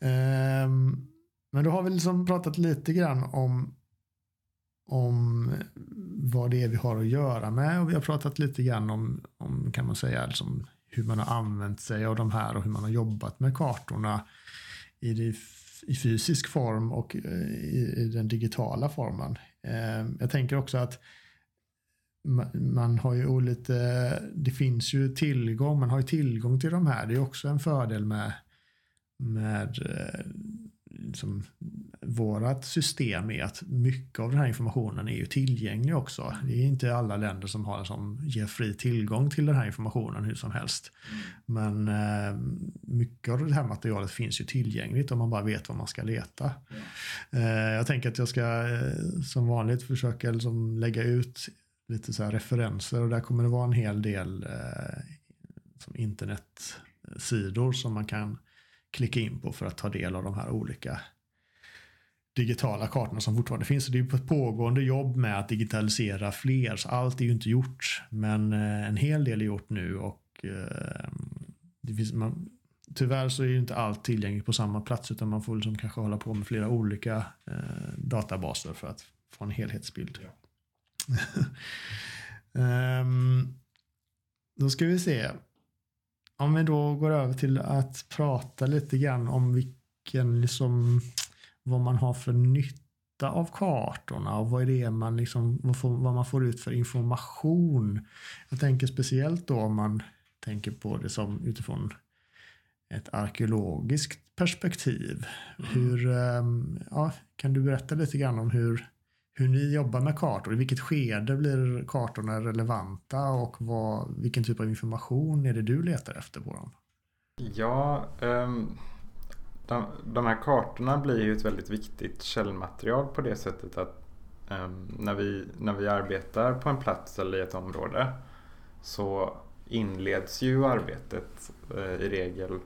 um, men då har vi liksom pratat lite grann om om vad det är vi har att göra med och vi har pratat lite grann om, om kan man säga, liksom hur man har använt sig av de här och hur man har jobbat med kartorna i, det, i fysisk form och eh, i, i den digitala formen. Ehm, jag tänker också att man har ju lite, det finns ju tillgång, man har ju tillgång till de här. Det är också en fördel med, med liksom, vårat system är att mycket av den här informationen är ju tillgänglig också. Det är inte alla länder som har som ger fri tillgång till den här informationen hur som helst. Men eh, mycket av det här materialet finns ju tillgängligt om man bara vet var man ska leta. Eh, jag tänker att jag ska eh, som vanligt försöka liksom, lägga ut lite så referenser och där kommer det vara en hel del eh, som internetsidor som man kan klicka in på för att ta del av de här olika digitala kartorna som fortfarande finns. det är ett pågående jobb med att digitalisera fler. Så allt är ju inte gjort, men eh, en hel del är gjort nu. och eh, det finns, man, Tyvärr så är ju inte allt tillgängligt på samma plats utan man får liksom kanske hålla på med flera olika eh, databaser för att få en helhetsbild. Ja um, då ska vi se. Om vi då går över till att prata lite grann om vilken, liksom, vad man har för nytta av kartorna och vad är det man, liksom, vad, får, vad man får ut för information. Jag tänker speciellt då om man tänker på det som utifrån ett arkeologiskt perspektiv. Mm. Hur, ehm, ja, kan du berätta lite grann om hur, hur ni jobbar med kartor. I vilket skede blir kartorna relevanta och vad, vilken typ av information är det du letar efter på dem? Ja, um, de, de, här kartorna blir ju ett väldigt viktigt källmaterial på det sättet att um, när, vi, när vi arbetar på en plats eller i ett område så inleds ju arbetet eh, i regel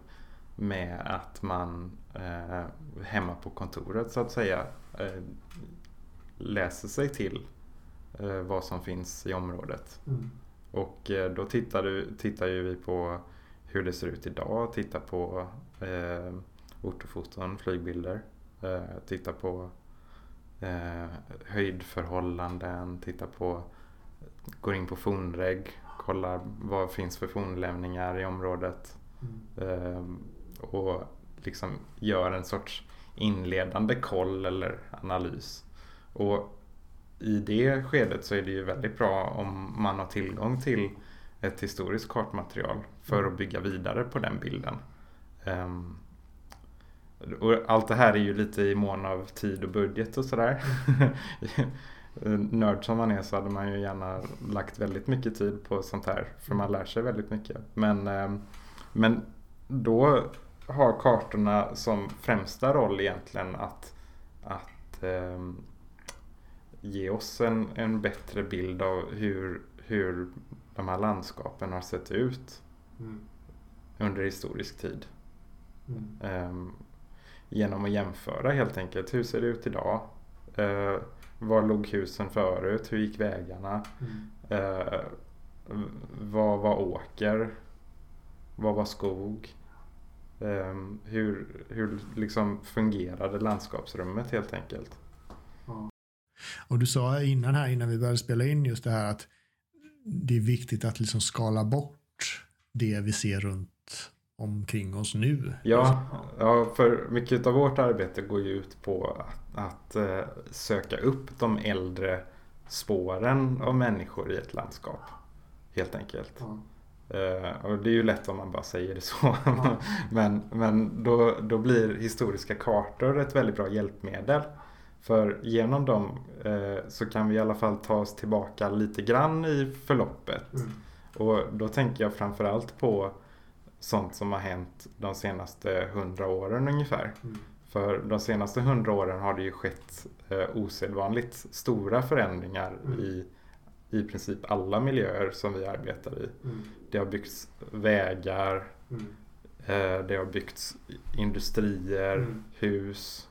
med att man eh, hemma på kontoret så att säga eh, läser sig till eh, vad som finns i området. Mm. Och eh, då tittar, du, tittar ju vi på hur det ser ut idag, tittar på eh, ortofoton, flygbilder, eh, tittar på eh, höjdförhållanden, tittar på, går in på fornreg, kollar vad finns för fornlämningar i området. Mm. Eh, och liksom gör en sorts inledande koll eller analys. Och i det skedet så är det ju väldigt bra om man har tillgång till ett historiskt kartmaterial för att bygga vidare på den bilden. Um, och allt det här är ju lite i mån av tid och budget och sådär. Nörd som man är så hade man ju gärna lagt väldigt mycket tid på sånt här. För man lär sig väldigt mycket. Men, um, men då har kartorna som främsta roll egentligen att, att um, ge oss en, en bättre bild av hur, hur de här landskapen har sett ut mm. under historisk tid. Mm. Um, genom att jämföra helt enkelt. Hur ser det ut idag? Uh, var låg husen förut? Hur gick vägarna? Mm. Uh, vad var åker? Vad var skog? Um, hur hur liksom fungerade landskapsrummet helt enkelt? Och du sa innan här, innan vi började spela in just det här att det är viktigt att liksom skala bort det vi ser runt omkring oss nu. Ja, ja för mycket av vårt arbete går ju ut på att, att uh, söka upp de äldre spåren av människor i ett landskap. Helt enkelt. Ja. Uh, och det är ju lätt om man bara säger det så. Men men då, då blir historiska kartor ett väldigt bra hjälpmedel. För genom dem uh, så kan vi i alla fall ta oss tillbaka lite grann i förloppet. Mm. Och då tänker jag framförallt på sånt som har hänt de senaste hundra åren ungefär. Mm. För de senaste hundra åren har det ju skett uh, osedvanligt stora förändringar mm. i i princip alla miljöer som vi arbetar i. Mm. Det har byggts vägar, mm. eh, det har byggts industrier, mm. hus,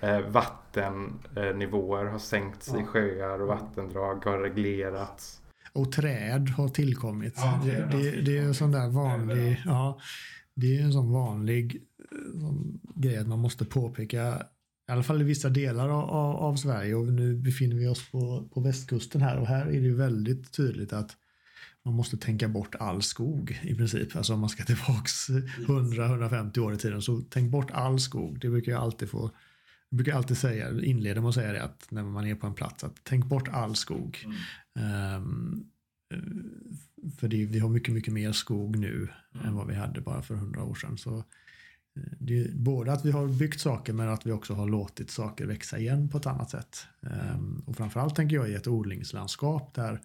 eh, vattennivåer har sänkts ja. i sjöar och vattendrag har reglerats. Och träd har tillkommit. Ja, det, det, det, är en sån där vanlig, ja, det är en sån vanlig sån grej att man måste påpeka i alla fall i vissa delar av, av, Sverige och nu befinner vi oss på, på västkusten här och här är det ju väldigt tydligt att man måste tänka bort all skog i princip. Alltså om man ska tillbaks 100-150 år i tiden så tänk bort all skog. Det brukar jag alltid få jag brukar alltid säga, inleda med att säga det att när man är på en plats att tänk bort all skog. Mm. Um, för det, vi har mycket, mycket mer skog nu mm. än vad vi hade bara för 100 år sedan. Så det är både att vi har byggt saker men att vi också har låtit saker växa igen på ett annat sätt. Um, och framförallt tänker jag i ett odlingslandskap där,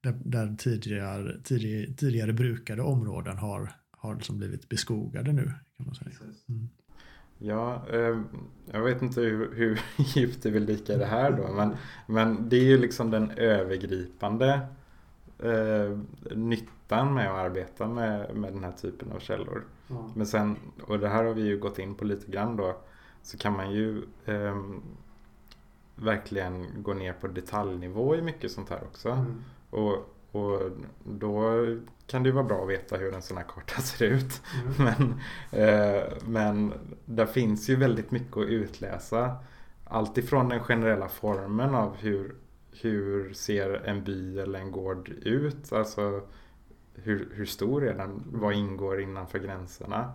där, där tidigare, tidigare, tidigare brukade områden har, har liksom blivit beskogade nu. kan man säga. Mm. Ja, eh, jag vet inte hur, hur djupt du vill dyka i det här då men, men det är ju liksom den övergripande eh, nyttan med att arbeta med, med den här typen av källor. Ja. Men sen, och det här har vi ju gått in på lite grann då, så kan man ju eh, verkligen gå ner på detaljnivå i mycket sånt här också. Mm. Och, och då kan det ju vara bra att veta hur en sån här karta ser ut. Mm. Men, eh, men där finns ju väldigt mycket att utläsa. Allt ifrån den generella formen av hur, hur ser en by eller en gård ut? Alltså hur, hur stor är den? Vad ingår innanför gränserna?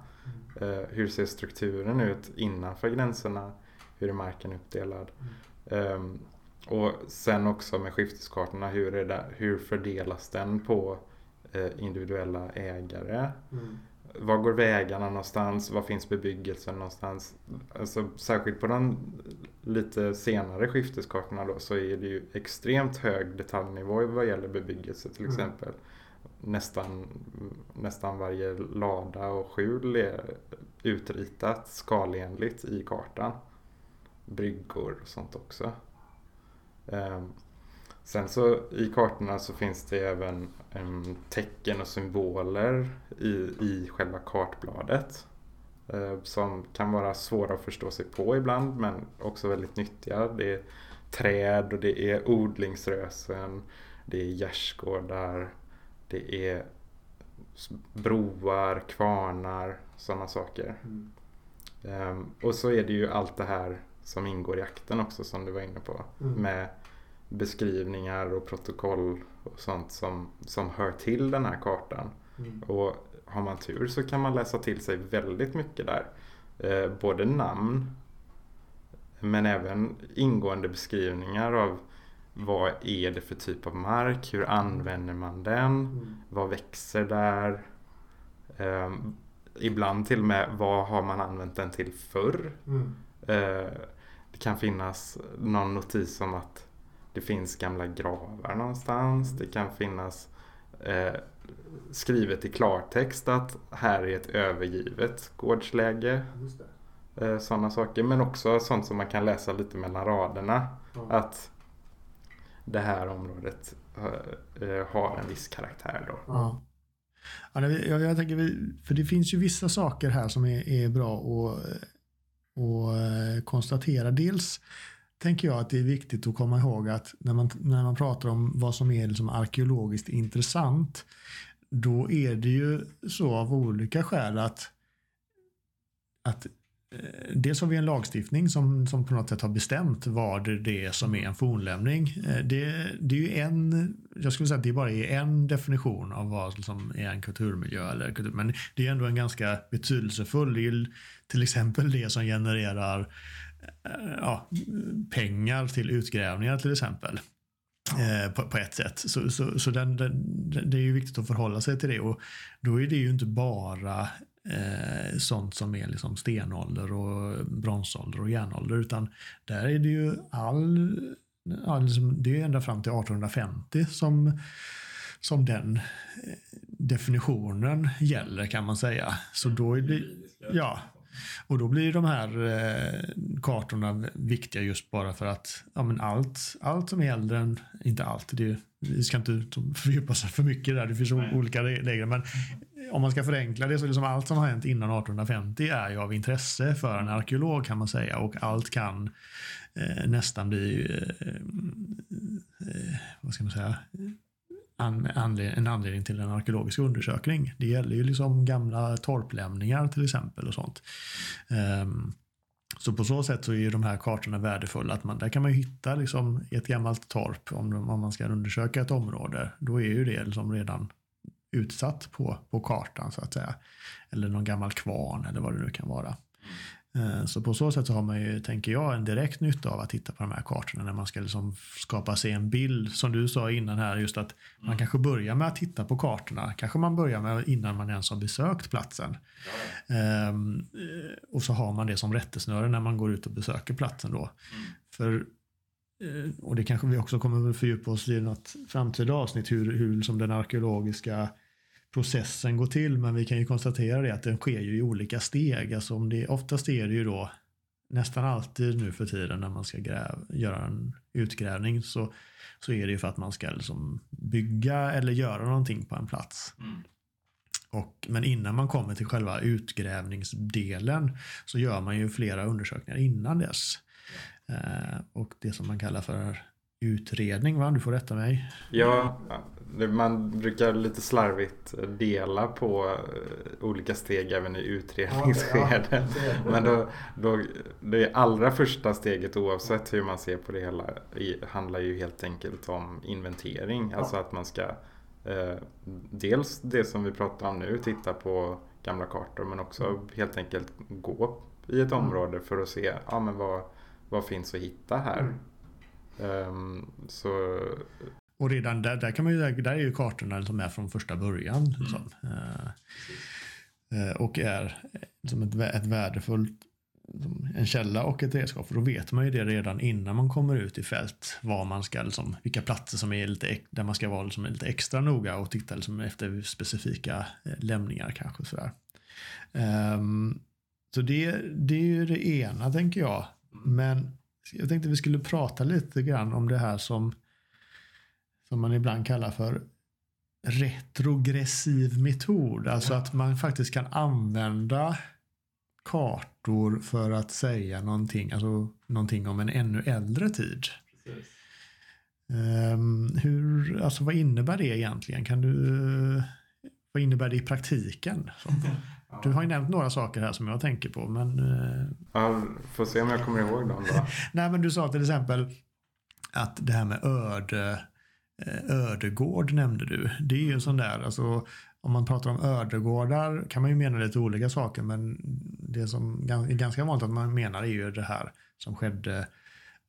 Mm. Eh, hur ser strukturen ut innanför gränserna? Hur är marken uppdelad? Mm. Eh, och sen också med skifteskartorna, hur, är det, hur fördelas den på eh, individuella ägare? Mm. Var går vägarna någonstans? Var finns bebyggelsen någonstans? Alltså, särskilt på de lite senare skifteskartorna då så är det ju extremt hög detaljnivå vad gäller bebyggelse till mm. exempel nästan, nästan varje lada och skjul är utritat skalenligt i kartan. Bryggor och sånt också. Ehm, sen så i kartorna så finns det även tecken och symboler i, i själva kartbladet. Ehm, som kan vara svåra att förstå sig på ibland men också väldigt nyttiga. Det är träd och det är odlingsrösen. Det är gärdsgårdar det är broar, kvarnar, sådana saker. Mm. Um, och så är det ju allt det här som ingår i akten också som du var inne på. Mm. Med beskrivningar och protokoll och sånt som, som hör till den här kartan. Mm. Och har man tur så kan man läsa till sig väldigt mycket där. Eh, både namn men även ingående beskrivningar av vad är det för typ av mark? Hur använder man den? Mm. Vad växer där? Eh, ibland till och med vad har man använt den till förr? Mm. Eh, det kan finnas någon notis om att det finns gamla gravar någonstans. Det kan finnas eh, skrivet i klartext att här är ett övergivet gårdsläge. Eh, Sådana saker. Men också sånt som man kan läsa lite mellan raderna. Att det här området eh, har en viss karaktär då. Ja. Ja, jag, jag tänker, vi- för det finns ju vissa saker här som är, är bra att, att eh, konstatera. Dels tänker jag att det är viktigt att komma ihåg att när man, när man pratar om vad som är liksom arkeologiskt intressant då är det ju så av olika skäl att, att eh, Dels har vi en lagstiftning som, som på något sätt har bestämt vad det är som är en fornlämning. Eh, det, det är ju en, jag skulle säga att det bara är en definition av vad som är en kulturmiljö. Eller kultur, men det är ändå en ganska betydelsefull. Det är ju till exempel det som genererar eh, ja, pengar till utgrävningar till exempel. Eh, på, på ett sätt. Så, så, så den, den, det är ju viktigt att förhålla sig till det. Och då är det ju inte bara eh, sånt som är liksom stenålder och bronsålder och järnålder. Utan där är det ju all, ja, liksom, det är ända fram till 1850 som, som den eh, definitionen gäller kan man säga. Så då är det, ja, och då blir de här eh, kartorna viktiga just bara för att ja, men allt, allt som är äldre än, inte allt, det, vi ska inte fördjupa oss för mycket där, det finns Nej. olika re- regler, men om man ska förenkla det så liksom allt som har hänt innan 1850 är ju av intresse för en arkeolog kan man säga och allt kan eh, nästan bli, eh, eh, vad ska man säga, an, anled, en anledning till en arkeologisk undersökning. Det gäller ju liksom gamla torplämningar till exempel och sånt. Ehm, så på så sätt så är ju de här kartorna värdefulla. Att man, där kan man ju hitta liksom i ett gammalt torp om, de- om man ska undersöka ett område. Då är ju det liksom redan utsatt på, på kartan så att säga. Eller någon gammal kvarn eller vad det nu kan vara. Eh, Så på så sätt så har man ju, tänker jag, en direkt nytta av att titta på de här kartorna när man ska liksom skapa sig en bild. Som du sa innan här, just att man kanske börjar med att titta på kartorna. Kanske man börjar med innan man ens har besökt platsen. Ehm, eh, och så har man det som rättesnöre när man går ut och besöker platsen då. För, eh, och det kanske vi också kommer att fördjupa oss i något framtida avsnitt, hur, hur som den arkeologiska processen går till. Men vi kan ju konstatera det att den sker ju i olika steg. Alltså om det, oftast är det ju då nästan alltid nu för tiden när man ska gräv, göra en utgrävning så, så är det ju för att man ska liksom bygga eller göra någonting på en plats. Och, men innan man kommer till själva utgrävningsdelen så gör man ju flera undersökningar innan dess. Eh, och det som man kallar för utredning, va? Du får rätta mig. Ja, man brukar lite slarvigt dela på eh, olika steg även i utredningsskedet. Men då, då, det allra första steget oavsett hur man ser på det hela handlar ju helt enkelt om inventering. Alltså att man ska eh, dels det som vi pratar om nu, titta på gamla kartor men också helt enkelt gå i ett område för att se ja, men vad, vad finns att hitta här. Ehm, så Och redan där, där, kan man ju, där är ju kartorna som är från första början. Liksom. Eh, eh, och är som ett, ett värdefullt en källa och ett redskap. För då vet man ju det redan innan man kommer ut i fält. Vad man ska, liksom, vilka platser som är lite, där man ska vara liksom lite extra noga och titta liksom efter specifika eh, lämningar kanske. Sådär. Ehm, så det, det är ju det ena tänker jag. Men jag tänkte vi skulle prata lite grann om det här som som man ibland kallar för retrogressiv metod. Alltså att man faktiskt kan använda kartor för att säga någonting, alltså någonting om en ännu äldre tid. Ehm, hur, alltså vad innebär det egentligen? Kan du, vad innebär det i praktiken? Du har ju nämnt några saker här som jag tänker på, men eh, ja, får se om jag kommer ihåg dem då. Nej, men du sa till exempel att det här med öde, Eh, ödegård nämnde du. Det är ju en sån där, alltså om man pratar om ödegårdar kan man ju mena lite olika saker men det som är ganska vanligt att man menar är ju det här som skedde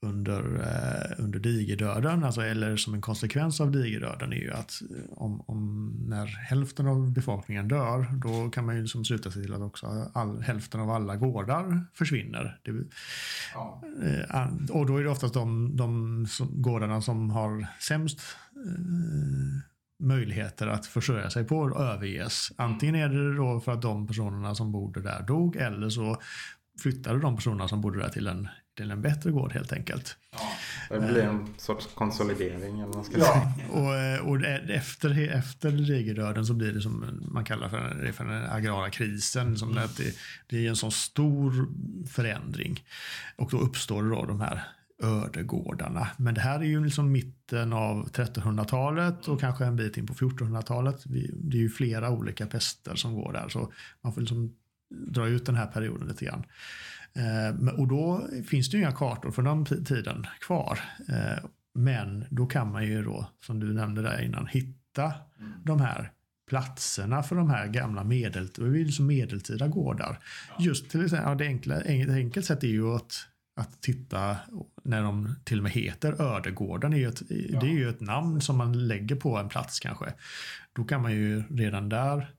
under, eh, under digerdöden, alltså, eller som en konsekvens av digerdöden, är ju att eh, om, om när hälften av befolkningen dör, då kan man ju liksom sluta sig till att också all, hälften av alla gårdar försvinner. Det, ja. eh, och då är det oftast de, de som, gårdarna som har sämst eh, möjligheter att försörja sig på överges. Antingen är det då för att de personerna som bodde där dog eller så flyttade de personerna som bodde där till en, till en bättre gård helt enkelt. Ja, det blir en sorts konsolidering. Eller man ska ja, säga. Och, och efter, efter digerdöden så blir det som man kallar för, det för den agrara krisen. Som mm. det, det är en sån stor förändring. Och då uppstår då de här ödegårdarna. Men det här är ju liksom mitten av 1300-talet och kanske en bit in på 1400-talet. Det är ju flera olika pester som går där. Så man får liksom dra ut den här perioden lite grann. Eh, och då finns det ju inga kartor från den tiden kvar. Eh, men då kan man ju då, som du nämnde där innan, hitta mm. de här platserna för de här gamla medel, liksom medeltida gårdar. Ja. Just till exempel, ja, det enkla, ett enkelt sätt är ju att, att titta när de till och med heter Ödegården. Är ju ett, ja. Det är ju ett namn som man lägger på en plats kanske. Då kan man ju redan där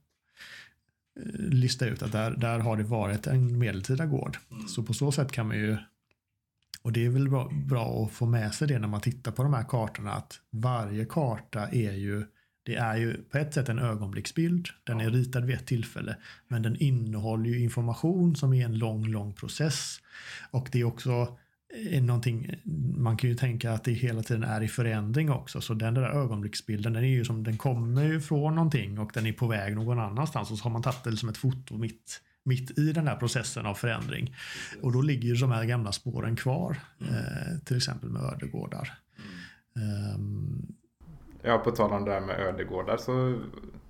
lista ut att där, där har det varit en medeltida gård. Mm. Så på så sätt kan man ju, och det är väl bra, bra att få med sig det när man tittar på de här kartorna, att varje karta är ju det är ju på ett sätt en ögonblicksbild. Den är ritad vid ett tillfälle. Men den innehåller ju information som är en lång, lång process. Och det är också är någonting, man kan ju tänka att det hela tiden är i förändring också. Så den där ögonblicksbilden, den, är ju som, den kommer ju från någonting och den är på väg någon annanstans. Och så har man tagit det som ett foto mitt, mitt i den här processen av förändring. Och då ligger ju de här gamla spåren kvar. Mm. Eh, till exempel med ödegårdar. Mm. Um, ja, på tal om det här med ödegårdar så,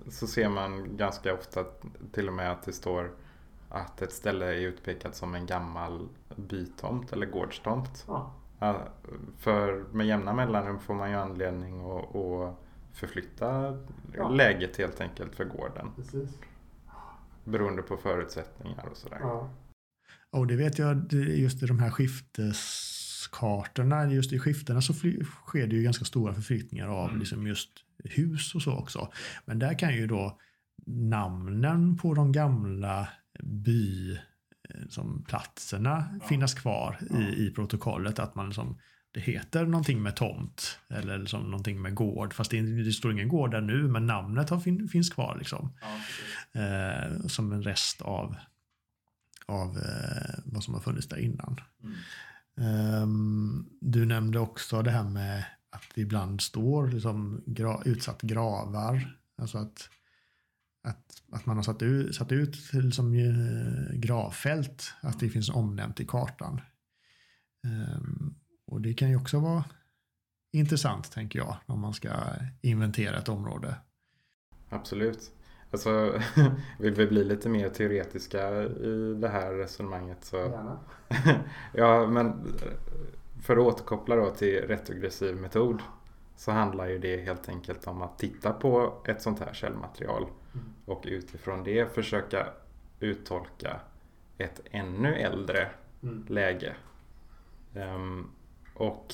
så ser man ganska ofta till och med att det står att ett ställe är utpekat som en gammal bytomt eller gårdstomt. Ja. För med jämna mellanrum får man ju anledning att, att förflytta ja. läget helt enkelt för gården. Precis. Beroende på förutsättningar och sådär. Ja. Och det vet jag, just i de här skifteskartorna, just i skiftena så sker det ju ganska stora förflyttningar av mm. liksom just hus och så också. Men där kan ju då namnen på de gamla by eh, som platserna ja. finnas kvar ja. i, i protokollet. Att man liksom, det heter någonting med tomt eller liksom någonting med gård. Fast det, det står ingen gård där nu men namnet har, fin, finns kvar liksom. Ja, eh, som en rest av, av eh, vad som har funnits där innan. Mm. Um, du nämnde också det här med att det ibland står liksom gra, utsatt gravar. Alltså att att, att man har satt ut, satt ut till som eh, gravfält, att det finns omnämnt i kartan. Um, och det kan ju också vara intressant, tänker jag, om man ska inventera ett område. Absolut. Alltså, vill vi bli lite mer teoretiska i det här resonemanget så... Gärna. ja, men för att återkoppla då till retrogressiv metod så handlar ju det helt enkelt om att titta på ett sånt här källmaterial mm. Och utifrån det försöka uttolka ett ännu äldre mm. läge. Um, och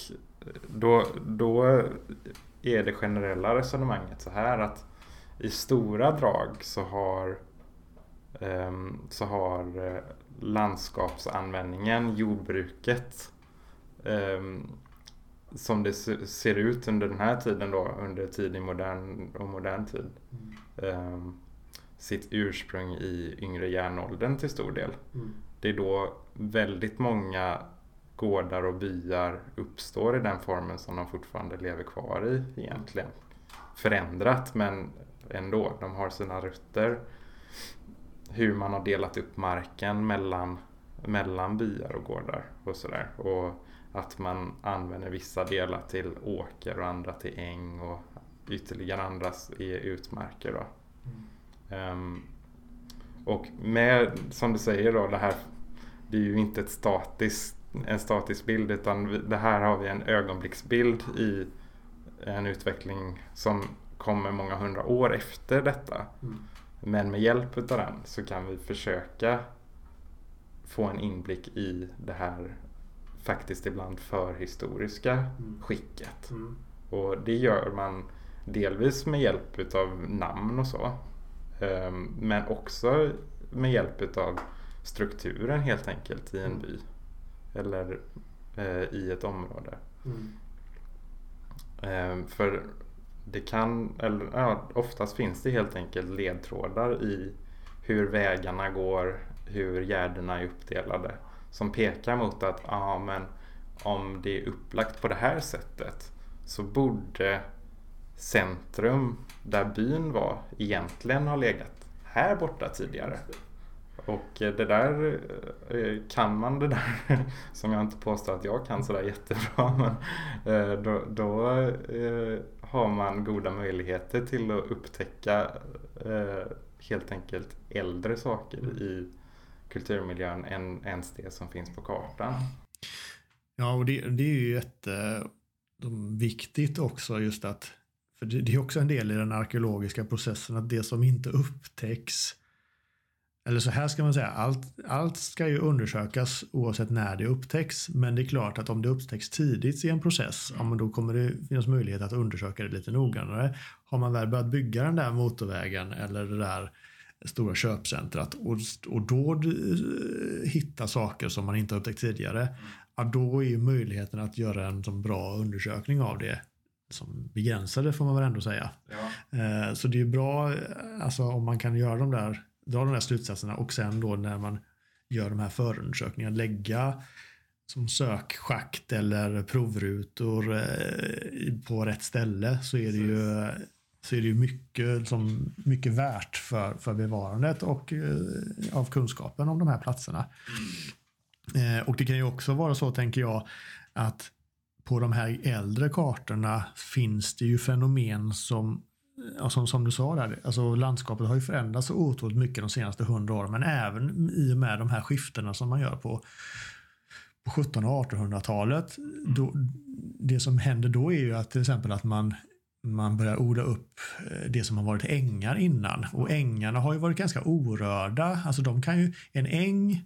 då, då är det generella resonemanget så här att i stora drag så har, um, så har eh, landskapsanvändningen, jordbruket um, som det ser ut under den här tiden då, under tidig modern och modern tid. Mm. Um, sitt ursprung i yngre järnåldern till stor del. Mm. Det är då väldigt många gårdar och byar uppstår i den formen som de fortfarande lever kvar i egentligen. Förändrat men ändå, de har sina rötter. Hur man har delat upp marken mellan, mellan byar och gårdar och sådär. Och att man använder vissa delar till åker och andra till äng och ytterligare andra i utmarker. Då. Mm. Um, och med, som du säger då, det här det är ju inte ett statiskt, en statisk bild utan det här har vi en ögonblicksbild i en utveckling som kommer många hundra år efter detta. Mm. Men med hjälp av den så kan vi försöka få en inblick i det här faktiskt ibland förhistoriska Mm. skicket. Och det gör man delvis med hjälp utav namn och så. Ehm, Men också med hjälp utav strukturen helt enkelt i en Mm. by. Eller eh, i ett område. Ehm, För det kan, eller ja, oftast finns det helt enkelt ledtrådar i hur vägarna går, hur gärdena är uppdelade. Som pekar mot att ja, men om det är upplagt på det här sättet så borde centrum där byn var egentligen ha legat här borta tidigare. Och det där eh, kan man det där som jag inte påstår att jag kan sådär jättebra men eh, då, då eh, har man goda möjligheter till att upptäcka helt enkelt äldre saker i kulturmiljön än ens det som finns på kartan. Ja, och det, det är ju jätteviktigt också just att, för det, det är också en del i den arkeologiska processen, att det som inte upptäcks, eller så här ska man säga, allt, allt ska ju undersökas oavsett när det upptäcks, men det är klart att om det upptäcks tidigt i en process, ja, men då kommer det finnas möjlighet att undersöka det lite noggrannare. Har man väl börjat bygga den där motorvägen eller det där stora köpcentrat och, och då eh, hitta saker som man inte har upptäckt tidigare, ja, då är ju möjligheten att göra en sån bra undersökning av det som begränsade får man väl ändå säga. Eh, Så det är bra eh, alltså, om man kan göra de där, dra de där slutsatserna och sen då när man gör de här förundersökningarna lägga som sökschakt eller provrutor eh, på rätt ställe så är det ju, så är det ju mycket, som, mycket värt för, för bevarandet och av kunskapen om de här platserna. Eh, och det kan ju också vara så, tänker jag, att på de här äldre kartorna finns det ju fenomen som, ja, som, som du sa där, alltså landskapet har ju förändrats så otroligt mycket de senaste hundra åren, men även i och med de här skiftena som man gör på, på 1700 och 1800-talet. Då, det som händer då är ju att till exempel att man man börjar odla upp eh, det som har varit ängar innan. Och ängarna har ju varit ganska orörda. Alltså de kan ju, en äng,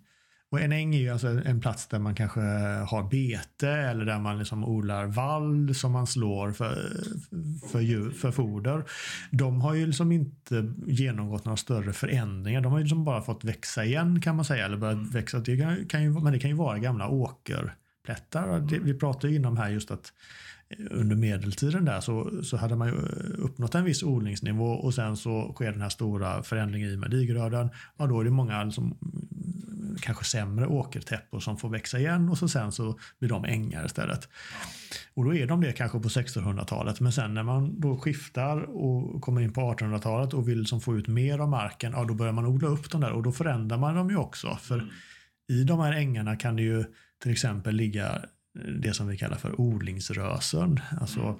och en äng är ju alltså en plats där man kanske har bete eller där man liksom odlar vall som man slår för, för, djur, för foder. De har ju liksom inte genomgått några större förändringar. De har ju liksom bara fått växa igen kan man säga. Eller börjat växa. Det kan, kan ju, men det kan ju vara gamla åkerplättar. Det, vi pratade ju inom här just att under medeltiden där så, så hade man ju uppnått en viss odlingsnivå och sen så sker den här stora förändringen i med digröden. Ja, då är det många liksom, kanske sämre åkertäppor som får växa igen och så sen så blir de ängar istället. Och då är de det kanske på 1600-talet men sen när man då skiftar och kommer in på 1800-talet och vill liksom få ut mer av marken, ja då börjar man odla upp dem där och då förändrar man dem ju också. För i de här ängarna kan det ju till exempel ligga det som vi kallar för odlingsrösen. Alltså,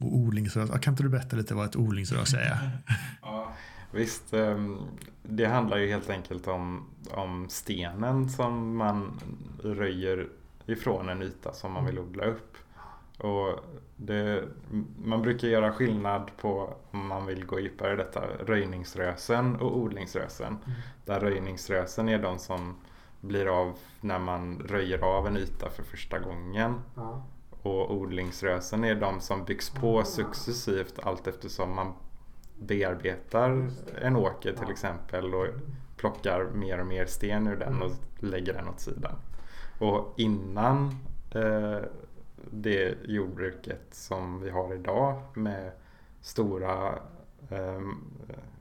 och odlingsrös, kan inte du berätta lite vad ett odlingsrös är? Ja, visst, ehm, det handlar ju helt enkelt om, om stenen som man röjer ifrån en yta som man vill odla upp. Och det, man brukar göra skillnad på om man vill gå djupare i detta, röjningsrösen och odlingsrösen. Mm. Där röjningsrösen är de som blir av när man röjer av en yta för första gången. Ja. Och odlingsrösen är de som byggs på successivt allt eftersom man bearbetar en åker till exempel och plockar mer och mer sten ur den och lägger den åt sidan. Och innan eh, det jordbruket som vi har idag med stora eh,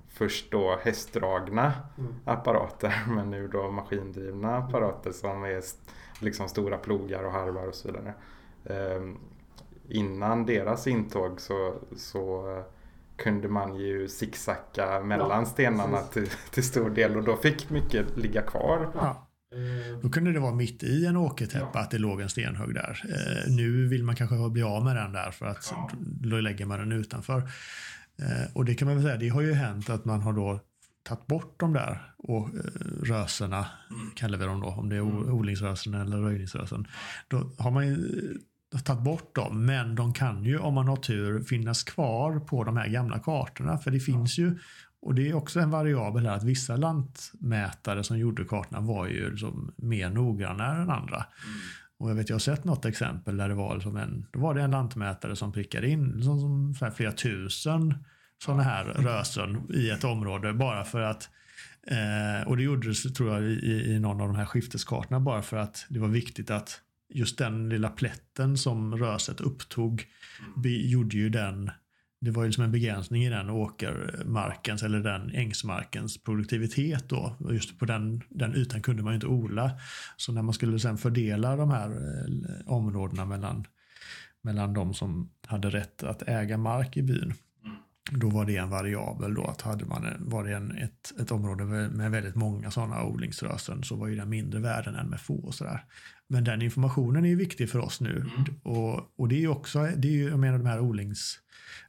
först då hästdragna Mm. apparater men nu då maskindrivna apparater som är liksom stora plogar och harvar och så vidare. Ehm, innan deras intåg så, så eh, kunde man ju zigzacka mellan Ja, stenarna till, till stor del och då fick mycket ligga kvar. Ja. Då kunde det vara mitt i en åkertäppa att det låg en stenhög där. Eh, nu vill man kanske bli av med den där för att Ja. då lägger man den utanför. Eh, och det kan man väl säga, det har ju hänt att man har då tagit bort de där och, eh, röserna, kallar vi dem då, om det är o- odlingsrösen eller röjningsrösen. Då har man ju tagit bort dem, men de kan ju om man har tur finnas kvar på de här gamla kartorna. För det finns ju, och det är också en variabel här, att vissa lantmätare som gjorde kartorna var ju liksom mer noggranna än andra. Och jag vet, jag har sett något exempel där det var, liksom en, då var det en lantmätare som prickade in liksom, som, så här, flera tusen sådana här rösen i ett område bara för att eh, och det gjordes tror jag i, i någon av de här skifteskartorna bara för att det var viktigt att just den lilla plätten som röset upptog be, gjorde ju den det var ju liksom en begränsning i den åkermarkens eller den ängsmarkens produktivitet då. Och just på den, den ytan kunde man ju inte odla. Så när man skulle sen fördela de här eh, områdena mellan, mellan de som hade rätt att äga mark i byn då var det en variabel då att hade man var det en, ett, ett område med väldigt många sådana odlingsrösen så var ju den mindre värden än med få och sådär. Men den informationen är ju viktig för oss nu mm. och, och det är ju också, det är ju, jag menar de här odlings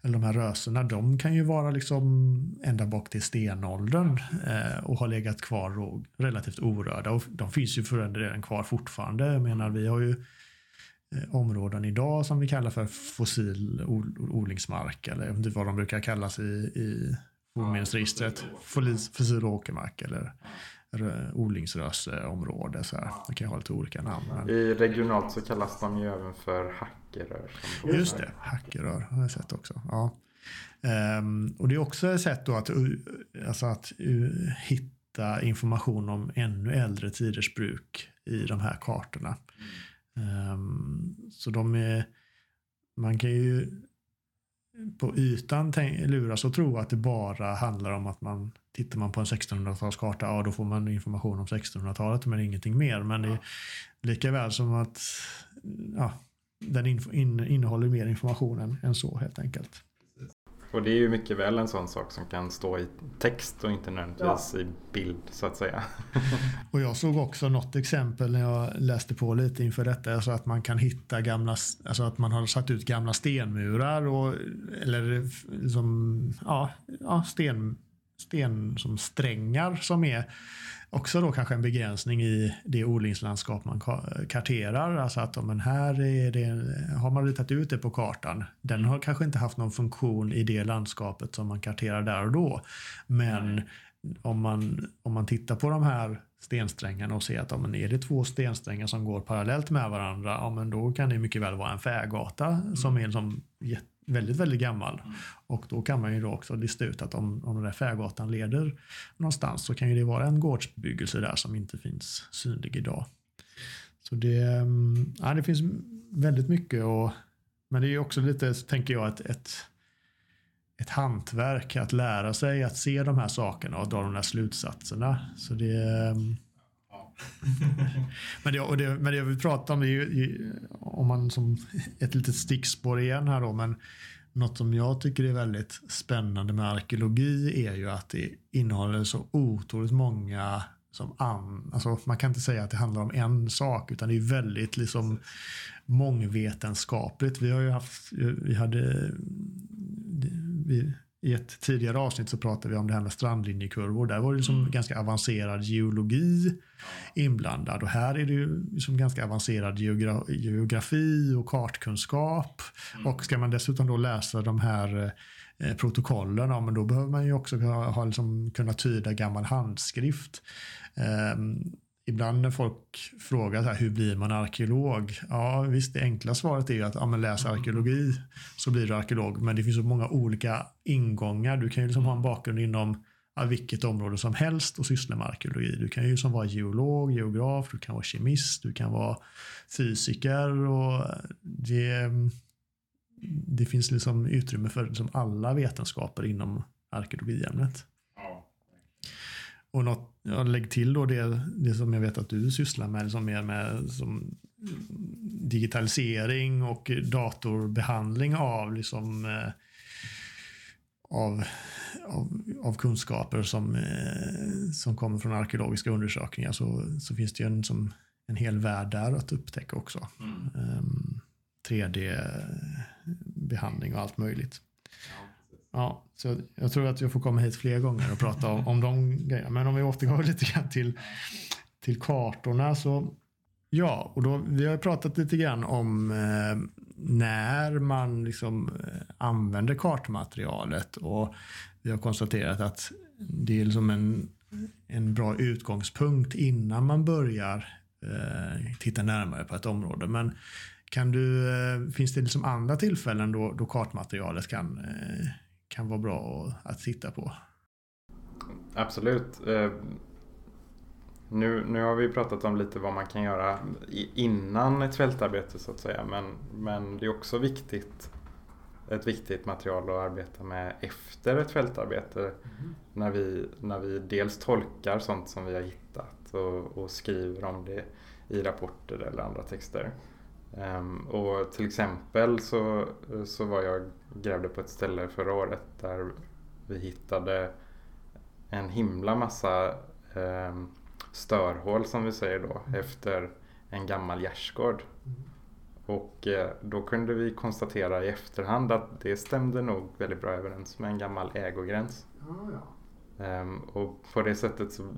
eller de här röserna, de kan ju vara liksom ända bak till stenåldern eh, och ha legat kvar och relativt orörda. Och de finns ju för kvar fortfarande. Jag menar, vi har ju områden idag som vi kallar för fossil odlingsmark eller inte vad de brukar kallas i, i fornminnesregistret. Fossil åkermark eller odlingsrösområde. Så här. Det kan ha lite olika namn. Men... I regionalt så kallas de ju även för hackerör. Just det, hackerör har jag sett också. Ja. Um, och det är också ett sätt att, alltså att uh, hitta information om ännu äldre tiders bruk i de här kartorna. Mm. Um, så de är, man kan ju på ytan luras och tro att det bara handlar om att man tittar man på en 1600-talskarta, ja då får man information om 1600-talet men ingenting mer. Men det är lika väl som att ja, den in, innehåller mer information än, än så helt enkelt. Och det är ju mycket väl en sån sak som kan stå i text och inte nödvändigtvis ja. i bild så att säga. och jag såg också något exempel när jag läste på lite inför detta. Alltså att man kan hitta gamla, alltså att man har satt ut gamla stenmurar och eller som, ja, ja sten, sten som strängar som är också då kanske en begränsning i det odlingslandskap man karterar. Alltså att men här är det, har man ritat ut det på kartan. Den har kanske inte haft någon funktion i det landskapet som man karterar där och då. Men om man, om man tittar på de här stensträngarna och ser att ja, men är det två stensträngar som går parallellt med varandra, ja, men då kan det mycket väl vara en färgata mm. som är som väldigt, väldigt gammal. Mm. Och då kan man ju då också lista ut att om, om den där färgatan leder någonstans så kan ju det vara en gårdsbebyggelse där som inte finns synlig idag. Så det, mm, ja, det finns väldigt mycket och men det är också lite, tänker jag, ett, ett, ett hantverk att lära sig att se de här sakerna och dra de här slutsatserna. Så det, mm, men, det, och det, men det jag vill prata om är ju, om man som ett litet stickspår igen här då, men något som jag tycker är väldigt spännande med arkeologi är ju att det innehåller så otroligt många som an, alltså man kan inte säga att det handlar om en sak utan det är väldigt liksom mångvetenskapligt. Vi har ju haft, vi hade vi, i ett tidigare avsnitt så pratade vi om det här med strandlinjekurvor. Där var det liksom mm. ganska avancerad geologi inblandad. Och här är det ju liksom ganska avancerad geogra geografi och kartkunskap. Mm. Och ska man dessutom då läsa de här eh, protokollen, ja, men då behöver man ju också ha, ha liksom, kunna tyda gammal handskrift. Um, ibland när folk frågar så här, hur blir man arkeolog? Ja, visst, det enkla svaret är ju att ja, men läs arkeologi så blir du arkeolog. Men det finns så många olika ingångar. Du kan ju liksom ha en bakgrund inom ja, vilket område som helst och syssla med arkeologi. Du kan ju som vara geolog, geograf, du kan vara kemist, du kan vara fysiker och det, det finns liksom utrymme för liksom alla vetenskaper inom arkeologiämnet. Och något, ja, lägg till då det, det som jag vet att du sysslar med, som är med som digitalisering och datorbehandling av, liksom, eh, av, av, av, kunskaper som, eh, som kommer från arkeologiska undersökningar så, så finns det ju en, som, en hel värld där att upptäcka också. Mm. Um, ehm, 3D-behandling och allt möjligt. Ja, så jag tror att jag får komma hit fler gånger och prata om, om de grejerna. Men om vi återgår lite grann till, till kartorna så Ja, och då, vi har pratat lite grann om eh, när man liksom eh, använder kartmaterialet och vi har konstaterat att det är liksom en, en bra utgångspunkt innan man börjar eh, titta närmare på ett område. Men kan du, eh, finns det liksom andra tillfällen då, då kartmaterialet kan, eh, kan vara bra att titta på? Absolut. Eh, nu, nu har vi pratat om lite vad man kan göra innan ett fältarbete så att säga. Men, men det är också viktigt ett viktigt material att arbeta med efter ett fältarbete. Mm. När, vi, när vi dels tolkar sånt som vi har hittat och, och skriver om det i rapporter eller andra texter. Um, och till exempel så, så var jag grävde på ett ställe förra året där vi hittade en himla massa um, störhål som vi säger då mm. efter en gammal gärdsgård. Mm. Och eh, då kunde vi konstatera i efterhand att det stämde nog väldigt bra överens med en gammal ägogräns. Ah, ja. um, och på det sättet så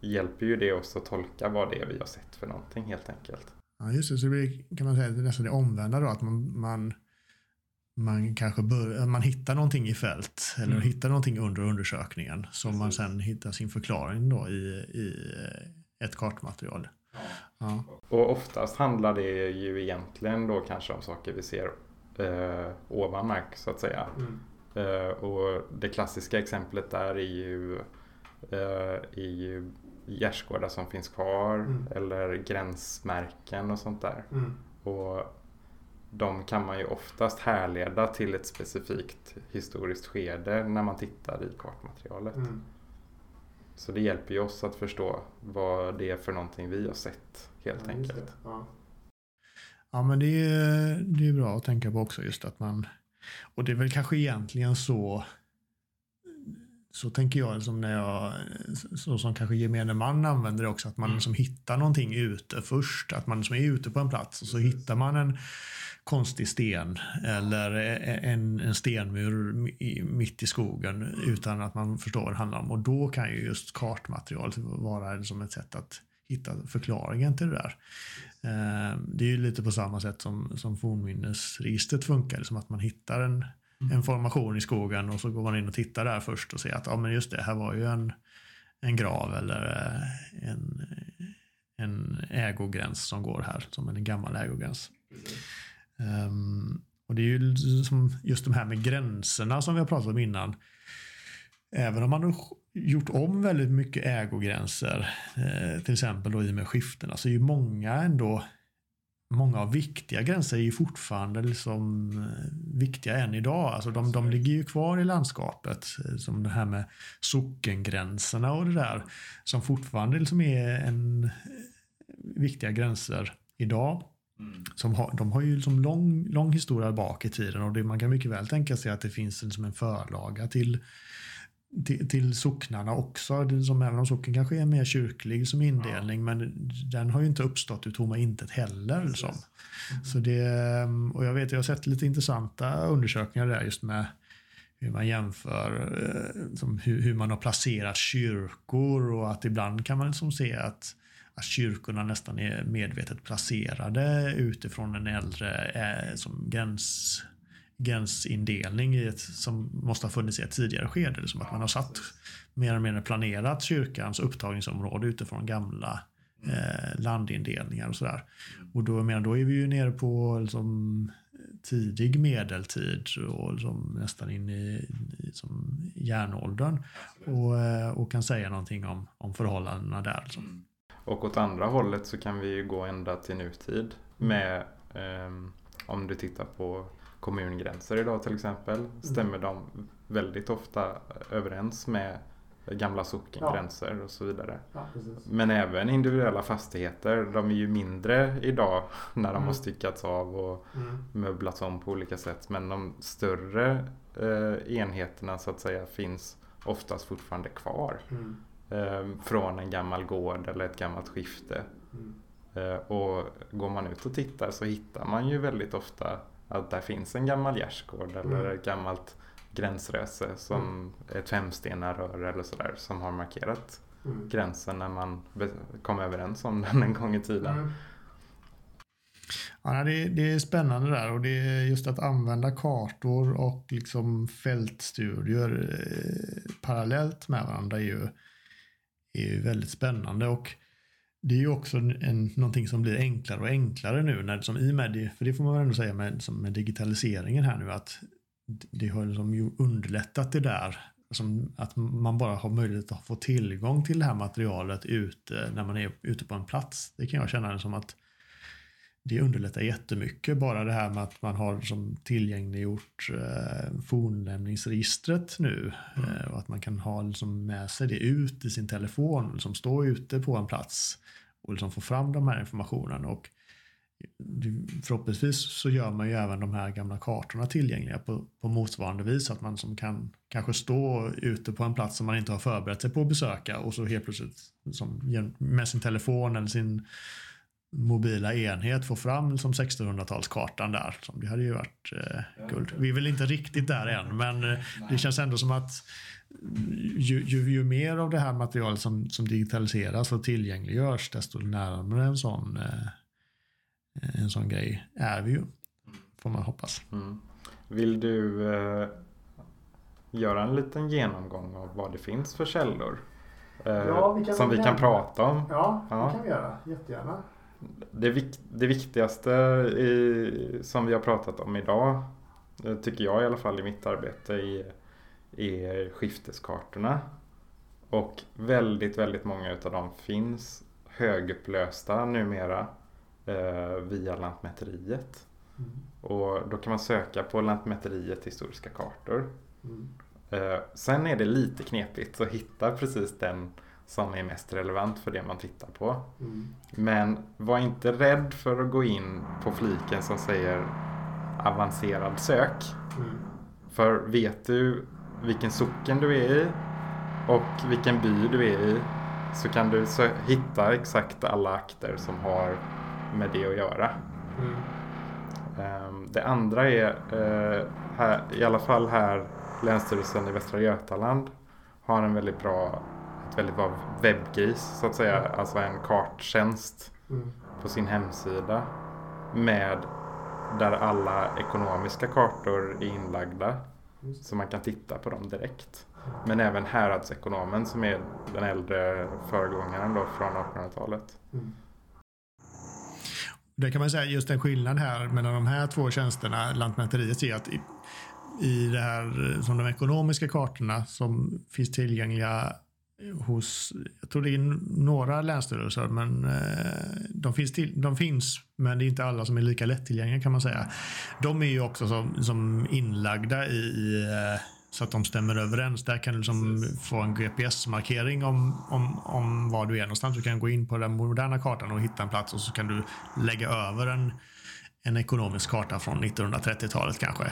hjälper ju det oss att tolka vad det är vi har sett för någonting helt enkelt. Ja, just det. Så det blir, kan man säga, nästan det omvända då, att man, man, man kanske bör, man hittar någonting i fält eller mm. hittar någonting under undersökningen som Precis. man sen hittar sin förklaring då i, i ett kartmaterial. Ja. Och oftast handlar det ju egentligen då kanske om saker vi ser eh, ovan mark så att säga. Mm. Eh, och det klassiska exemplet där är ju, eh, är ju gärdsgårdar som finns kvar mm. eller gränsmärken och sånt där. Mm. Och de kan man ju oftast härleda till ett specifikt historiskt skede när man tittar i kartmaterialet. Mm. Så det hjälper ju oss att förstå vad det är för någonting vi har sett helt ja, enkelt. Ja. ja. men det är, det är bra att tänka på också just att man och det är väl kanske egentligen så så tänker jag som när jag, så som kanske gemene man använder det också, att man mm. liksom hittar någonting ute först. Att man liksom är ute på en plats och så hittar man en konstig sten eller en, en stenmur mitt i skogen utan att man förstår vad det handlar om. Och då kan ju just kartmaterial vara som ett sätt att hitta förklaringen till det där. Eh, det är ju lite på samma sätt som, som fornminnesregistret funkar, som att man hittar en. En formation i skogen och så går man in och tittar där först och ser att ja, men just det, här var ju en, en grav eller eh, en, en ägogräns som går här, som en gammal ägogräns. Um, och det är ju som just de här med gränserna som vi har pratat om innan. Även om man har gjort om väldigt mycket ägogränser, eh, till exempel då i och med skiftena, så är ju många ändå många av viktiga gränser är ju fortfarande liksom eh, viktiga än idag. Alltså de, de ligger ju kvar i landskapet. Eh, som det här med sockengränserna och det där. Som fortfarande liksom är en, eh, viktiga gränser idag. Mm. Som har, de har ju liksom lång, lång historia bak i tiden och det, man kan mycket väl tänka sig att det finns liksom en förlaga till till, till socknarna också. Som även om socken kanske är mer kyrklig som indelning, ja. men den har ju inte uppstått ur tomma intet heller. Liksom. Mm. Så det, och jag vet, jag har sett lite intressanta undersökningar där just med hur man jämför liksom, hur, hur, man har placerat kyrkor och att ibland kan man liksom se att, att kyrkorna nästan är medvetet placerade utifrån en äldre eh, som gräns gränsindelning i ett, som måste ha funnits i ett tidigare skede. Liksom att man har satt mer eller mindre planerat kyrkans upptagningsområde utifrån gamla eh, landindelningar och sådär. Och då, menar, då är vi ju nere på liksom, tidig medeltid och liksom, nästan in i, i som järnåldern och, eh, och kan säga någonting om, om förhållandena där. Liksom. Och åt andra hållet så kan vi ju gå ända till nutid med eh, om du tittar på kommungränser idag till exempel mm. stämmer de väldigt ofta överens med gamla sockengränser ja. och så vidare. Ja, Men även individuella fastigheter, de är ju mindre idag när de mm. har styckats av och mm. möblats om på olika sätt. Men de större eh, enheterna så att säga finns oftast fortfarande kvar. Mm. Eh, från en gammal gård eller ett gammalt skifte. Mm. Eh, och går man ut och tittar så hittar man ju väldigt ofta att där finns en gammal gärdsgård eller mm. ett gammalt gränsröse som mm. ett femstenarrör eller sådär som har markerat mm. gränsen när man kom överens om den en gång i tiden. Mm. Ja, det, det, är spännande där och det är just att använda kartor och liksom fältstudier eh, parallellt med varandra är ju, är ju väldigt spännande. Och det är ju också en, någonting som blir enklare och enklare nu. När, som i med, för det får man väl ändå säga med, som med digitaliseringen här nu. att Det har liksom underlättat det där. Som att man bara har möjlighet att få tillgång till det här materialet ute när man är ute på en plats. Det kan jag känna som att det underlättar jättemycket. Bara det här med att man har som tillgängliggjort eh, fornlämningsregistret nu. Mm. Eh, och att man kan ha liksom med sig det ut i sin telefon, liksom stå ute på en plats och liksom få fram de här informationen. Och förhoppningsvis så gör man ju även de här gamla kartorna tillgängliga på, på motsvarande vis. Att man som kan kanske stå ute på en plats som man inte har förberett sig på att besöka och så helt plötsligt som, med sin telefon eller sin mobila enhet få fram liksom 1600-talskartan där. Det hade ju varit eh, guld. Vi är väl inte riktigt där än, men eh, det känns ändå som att ju, ju, ju, mer av det här materialet som, som digitaliseras och tillgängliggörs, desto närmare en sån, eh, en sån grej är vi ju. Får man hoppas. Mm. Vill du eh, göra en liten genomgång av vad det finns för källor? Eh, ja, vi som vi kan prata om? Ja, det ja. kan vi göra. Jättegärna det, vik det viktigaste i, som vi har pratat om idag, eh, tycker jag i alla fall i mitt arbete, är, är skifteskartorna. Och väldigt, väldigt många utav dem finns högupplösta numera eh, via Lantmäteriet. Mm. Och då kan man söka på Lantmäteriet historiska kartor. Mm. Eh, sen är det lite knepigt att hitta precis den som är mest relevant för det man tittar på. Mm. Men var inte rädd för att gå in på fliken som säger avancerad sök. Mm. För vet du vilken socken du är i och vilken by du är i så kan du hitta exakt alla akter som har med det att göra. Mm. Um, det andra är, uh, här, i alla fall här, Länsstyrelsen i Västra Götaland har en väldigt bra väldigt bra webbgris så att säga. Alltså en karttjänst mm. på sin hemsida. Med där alla ekonomiska kartor är inlagda. Så man kan titta på dem direkt. Men även häradsekonomen som är den äldre föregångaren då från 1800-talet. Mm. Det kan man säga just en skillnad här mellan de här två tjänsterna, Lantmäteriet, är att i, i det här som de ekonomiska kartorna som finns tillgängliga hos, jag tror det är några länsstyrelser, men eh, de finns, till, de finns, men det är inte alla som är lika lättillgängliga kan man säga. De är ju också som, som inlagda i, eh, så att de stämmer överens. Där kan du liksom få en GPS-markering om, om, om var du är någonstans. Du kan gå in på den moderna kartan och hitta en plats och så kan du lägga över en, en ekonomisk karta från 1930-talet kanske.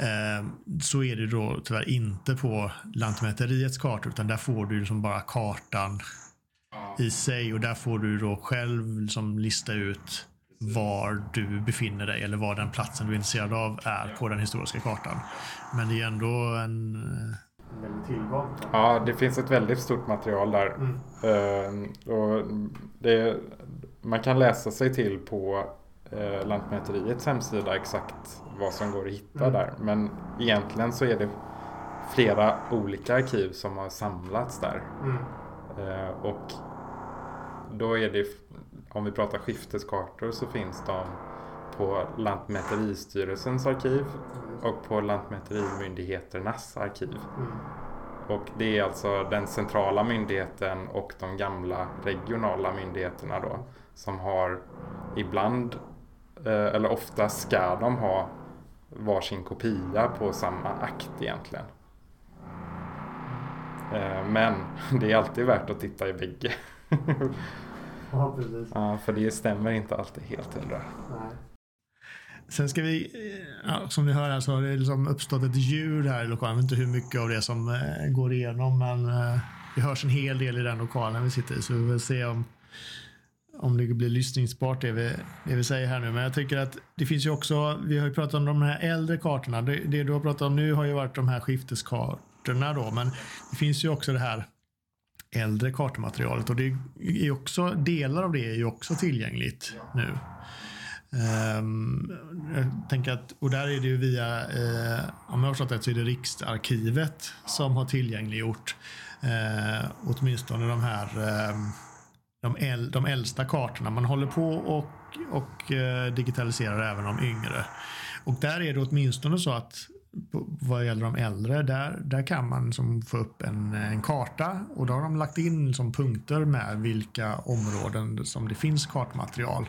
Eh, så är det då tyvärr inte på Lantmäteriets karta utan där får du liksom bara kartan i sig och där får du då själv liksom lista ut var du befinner dig eller var den platsen du är intresserad av är på den historiska kartan. Men det är ändå en eh, tillgång. Ja, det finns ett väldigt stort material där. Mm. Uh, och det, man kan läsa sig till på uh, Lantmäteriets hemsida exakt vad som går att hitta mm. där. Men egentligen så är det flera olika arkiv som har samlats där. Mm. Eh, och då är det, om vi pratar skifteskartor så finns de på Lantmäteristyrelsens arkiv och på Lantmäterimyndigheternas arkiv. Mm. Och det är alltså den centrala myndigheten och de gamla regionala myndigheterna då som har ibland, eh, eller ofta ska de ha varsin kopia på samma akt egentligen. Eh, men det är alltid värt att titta i bägge. Ja, precis. Ja, för det stämmer inte alltid helt hundra. Sen ska vi, ja, som ni hör här så har det liksom uppstått ett ljud här i lokalen. Jag vet inte hur mycket av det som eh, går igenom men eh, det hörs en hel del i den lokalen vi sitter i så vi får se om om det blir lyssningsbart det vi, det vi säger här nu. Men jag tycker att det finns ju också, vi har ju pratat om de här äldre kartorna. Det, det du har pratat om nu har ju varit de här skifteskartorna då. Men det finns ju också det här äldre kartmaterialet och det är också, delar av det är ju också tillgängligt nu. Um, jag tänker att, och där är det ju via, uh, om jag har förstått rätt så är det Riksarkivet som har tillgängliggjort uh, åtminstone de här uh, de, äl, de äldsta kartorna. Man håller på och, och eh, digitaliserar även de yngre. Och där är det åtminstone så att vad gäller de äldre, där, där kan man som få upp en, en karta och då har de lagt in som punkter med vilka områden som det finns kartmaterial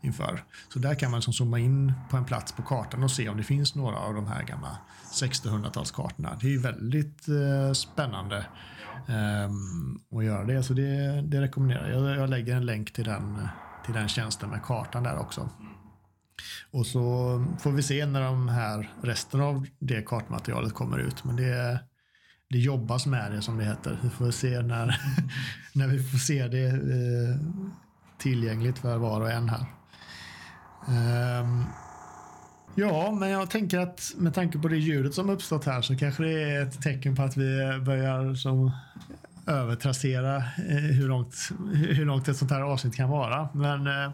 inför. Så där kan man som zooma in på en plats på kartan och se om det finns några av de här gamla 1600-talskartorna. Det är ju väldigt eh, spännande eh, och göra det, så det, det rekommenderar jag. Jag lägger en länk till den, till den tjänsten med kartan där också. Och så får vi se när de här resten av det kartmaterialet kommer ut. Men det, det jobbas med det som det heter. Vi får se när, när vi får se det eh, tillgängligt för var och en här. Um, ja, men jag tänker att med tanke på det ljudet som uppstått här så kanske det är ett tecken på att vi börjar som övertrassera eh, hur långt, hur långt ett sånt här avsnitt kan vara. Men eh,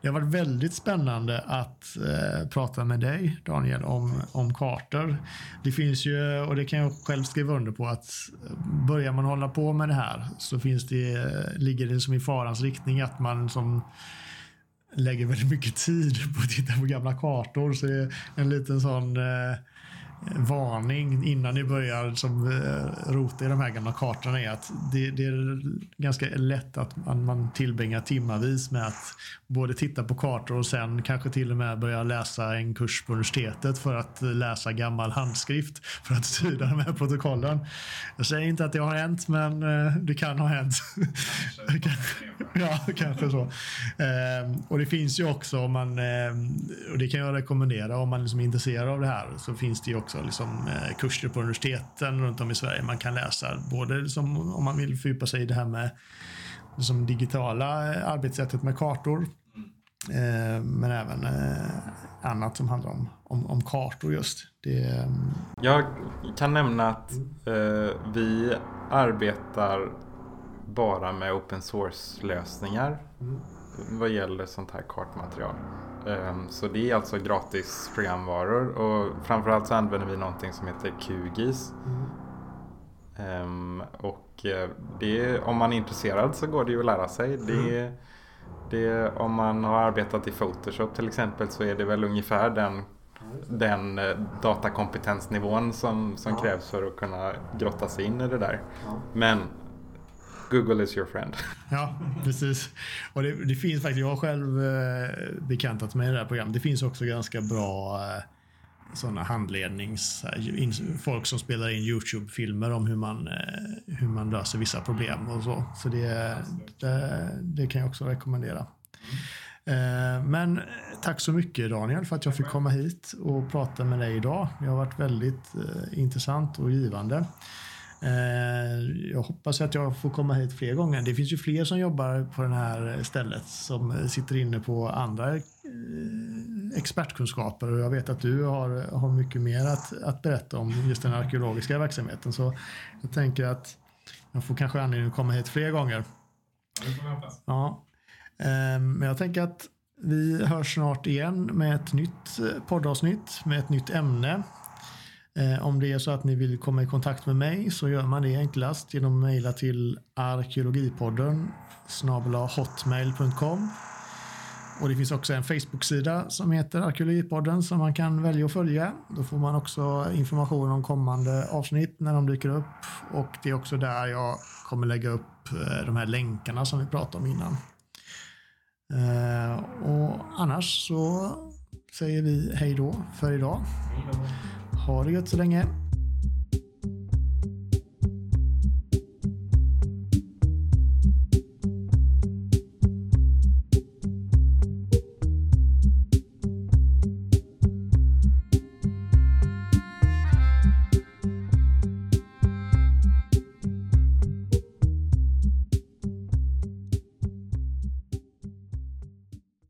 det har varit väldigt spännande att eh, prata med dig Daniel om, om kartor. Det finns ju, och det kan jag själv skriva under på, att börjar man hålla på med det här så finns det, ligger det som i farans riktning att man som lägger väldigt mycket tid på att titta på gamla kartor. Så det är en liten sån eh, varning innan ni börjar som eh, rota i de här gamla kartorna är att det, det är ganska lätt att man, man tillbringar timmavis med att både titta på kartor och sen kanske till och med börja läsa en kurs på universitetet för att läsa gammal handskrift för att tyda de här protokollen. Jag säger inte att det har hänt men eh, det kan ha hänt. ja, kanske så. Ehm, och det finns ju också om man, ehm, och det kan jag rekommendera om man liksom är intresserad av det här, så finns det ju också liksom eh, kurser på universiteten runt om i Sverige man kan läsa. Både som, om man vill fördjupa sig i det här med som digitala arbetssättet med kartor. Eh, men även eh, annat som handlar om, om, om kartor just. Det, Jag kan nämna att eh, vi arbetar bara med open source-lösningar mm. vad gäller sånt här kartmaterial. Um, så det är alltså gratis programvaror och framförallt så använder vi någonting som heter QGIS. Mm. Och eh, det, om man är intresserad så går det ju att lära sig. Mm. Det, det, om man har arbetat i Photoshop till exempel så är det väl ungefär den, den eh, datakompetensnivån som, som ja. krävs för att kunna grotta sig in i det där. Ja. Men Google is your friend. Ja, precis. Och det, det finns faktiskt, jag har själv eh, bekantat mig i det här programmet. Det finns också ganska bra eh, sådana handlednings... Eh, folk som spelar in YouTube-filmer om hur man, eh, hur man löser vissa problem och så. Så det, det, det kan jag också rekommendera. Eh, men tack så mycket Daniel för att jag fick komma hit och prata med dig idag. Det har varit väldigt eh, intressant och givande. Jag hoppas att jag får komma hit fler gånger. Det finns ju fler som jobbar på det här stället som sitter inne på andra expertkunskaper och jag vet att du har, har mycket mer att, att berätta om just den arkeologiska verksamheten. Så jag tänker att jag får kanske anledning att komma hit fler gånger. Ja. Ehm, men jag tänker att vi hörs snart igen med ett nytt eh, poddavsnitt med ett nytt ämne. Eh, om det är så att ni vill komma i kontakt med mig så gör man det enklast genom att mejla till arkeologipodden hotmail.com och det finns också en Facebook-sida som heter Arkeologipodden som man kan välja att följa. Då får man också information om kommande avsnitt när de dyker upp. Och det är också där jag kommer lägga upp eh, de här länkarna som vi pratade om innan. Eh, och annars så säger vi hej då för idag. Ha det gött så länge.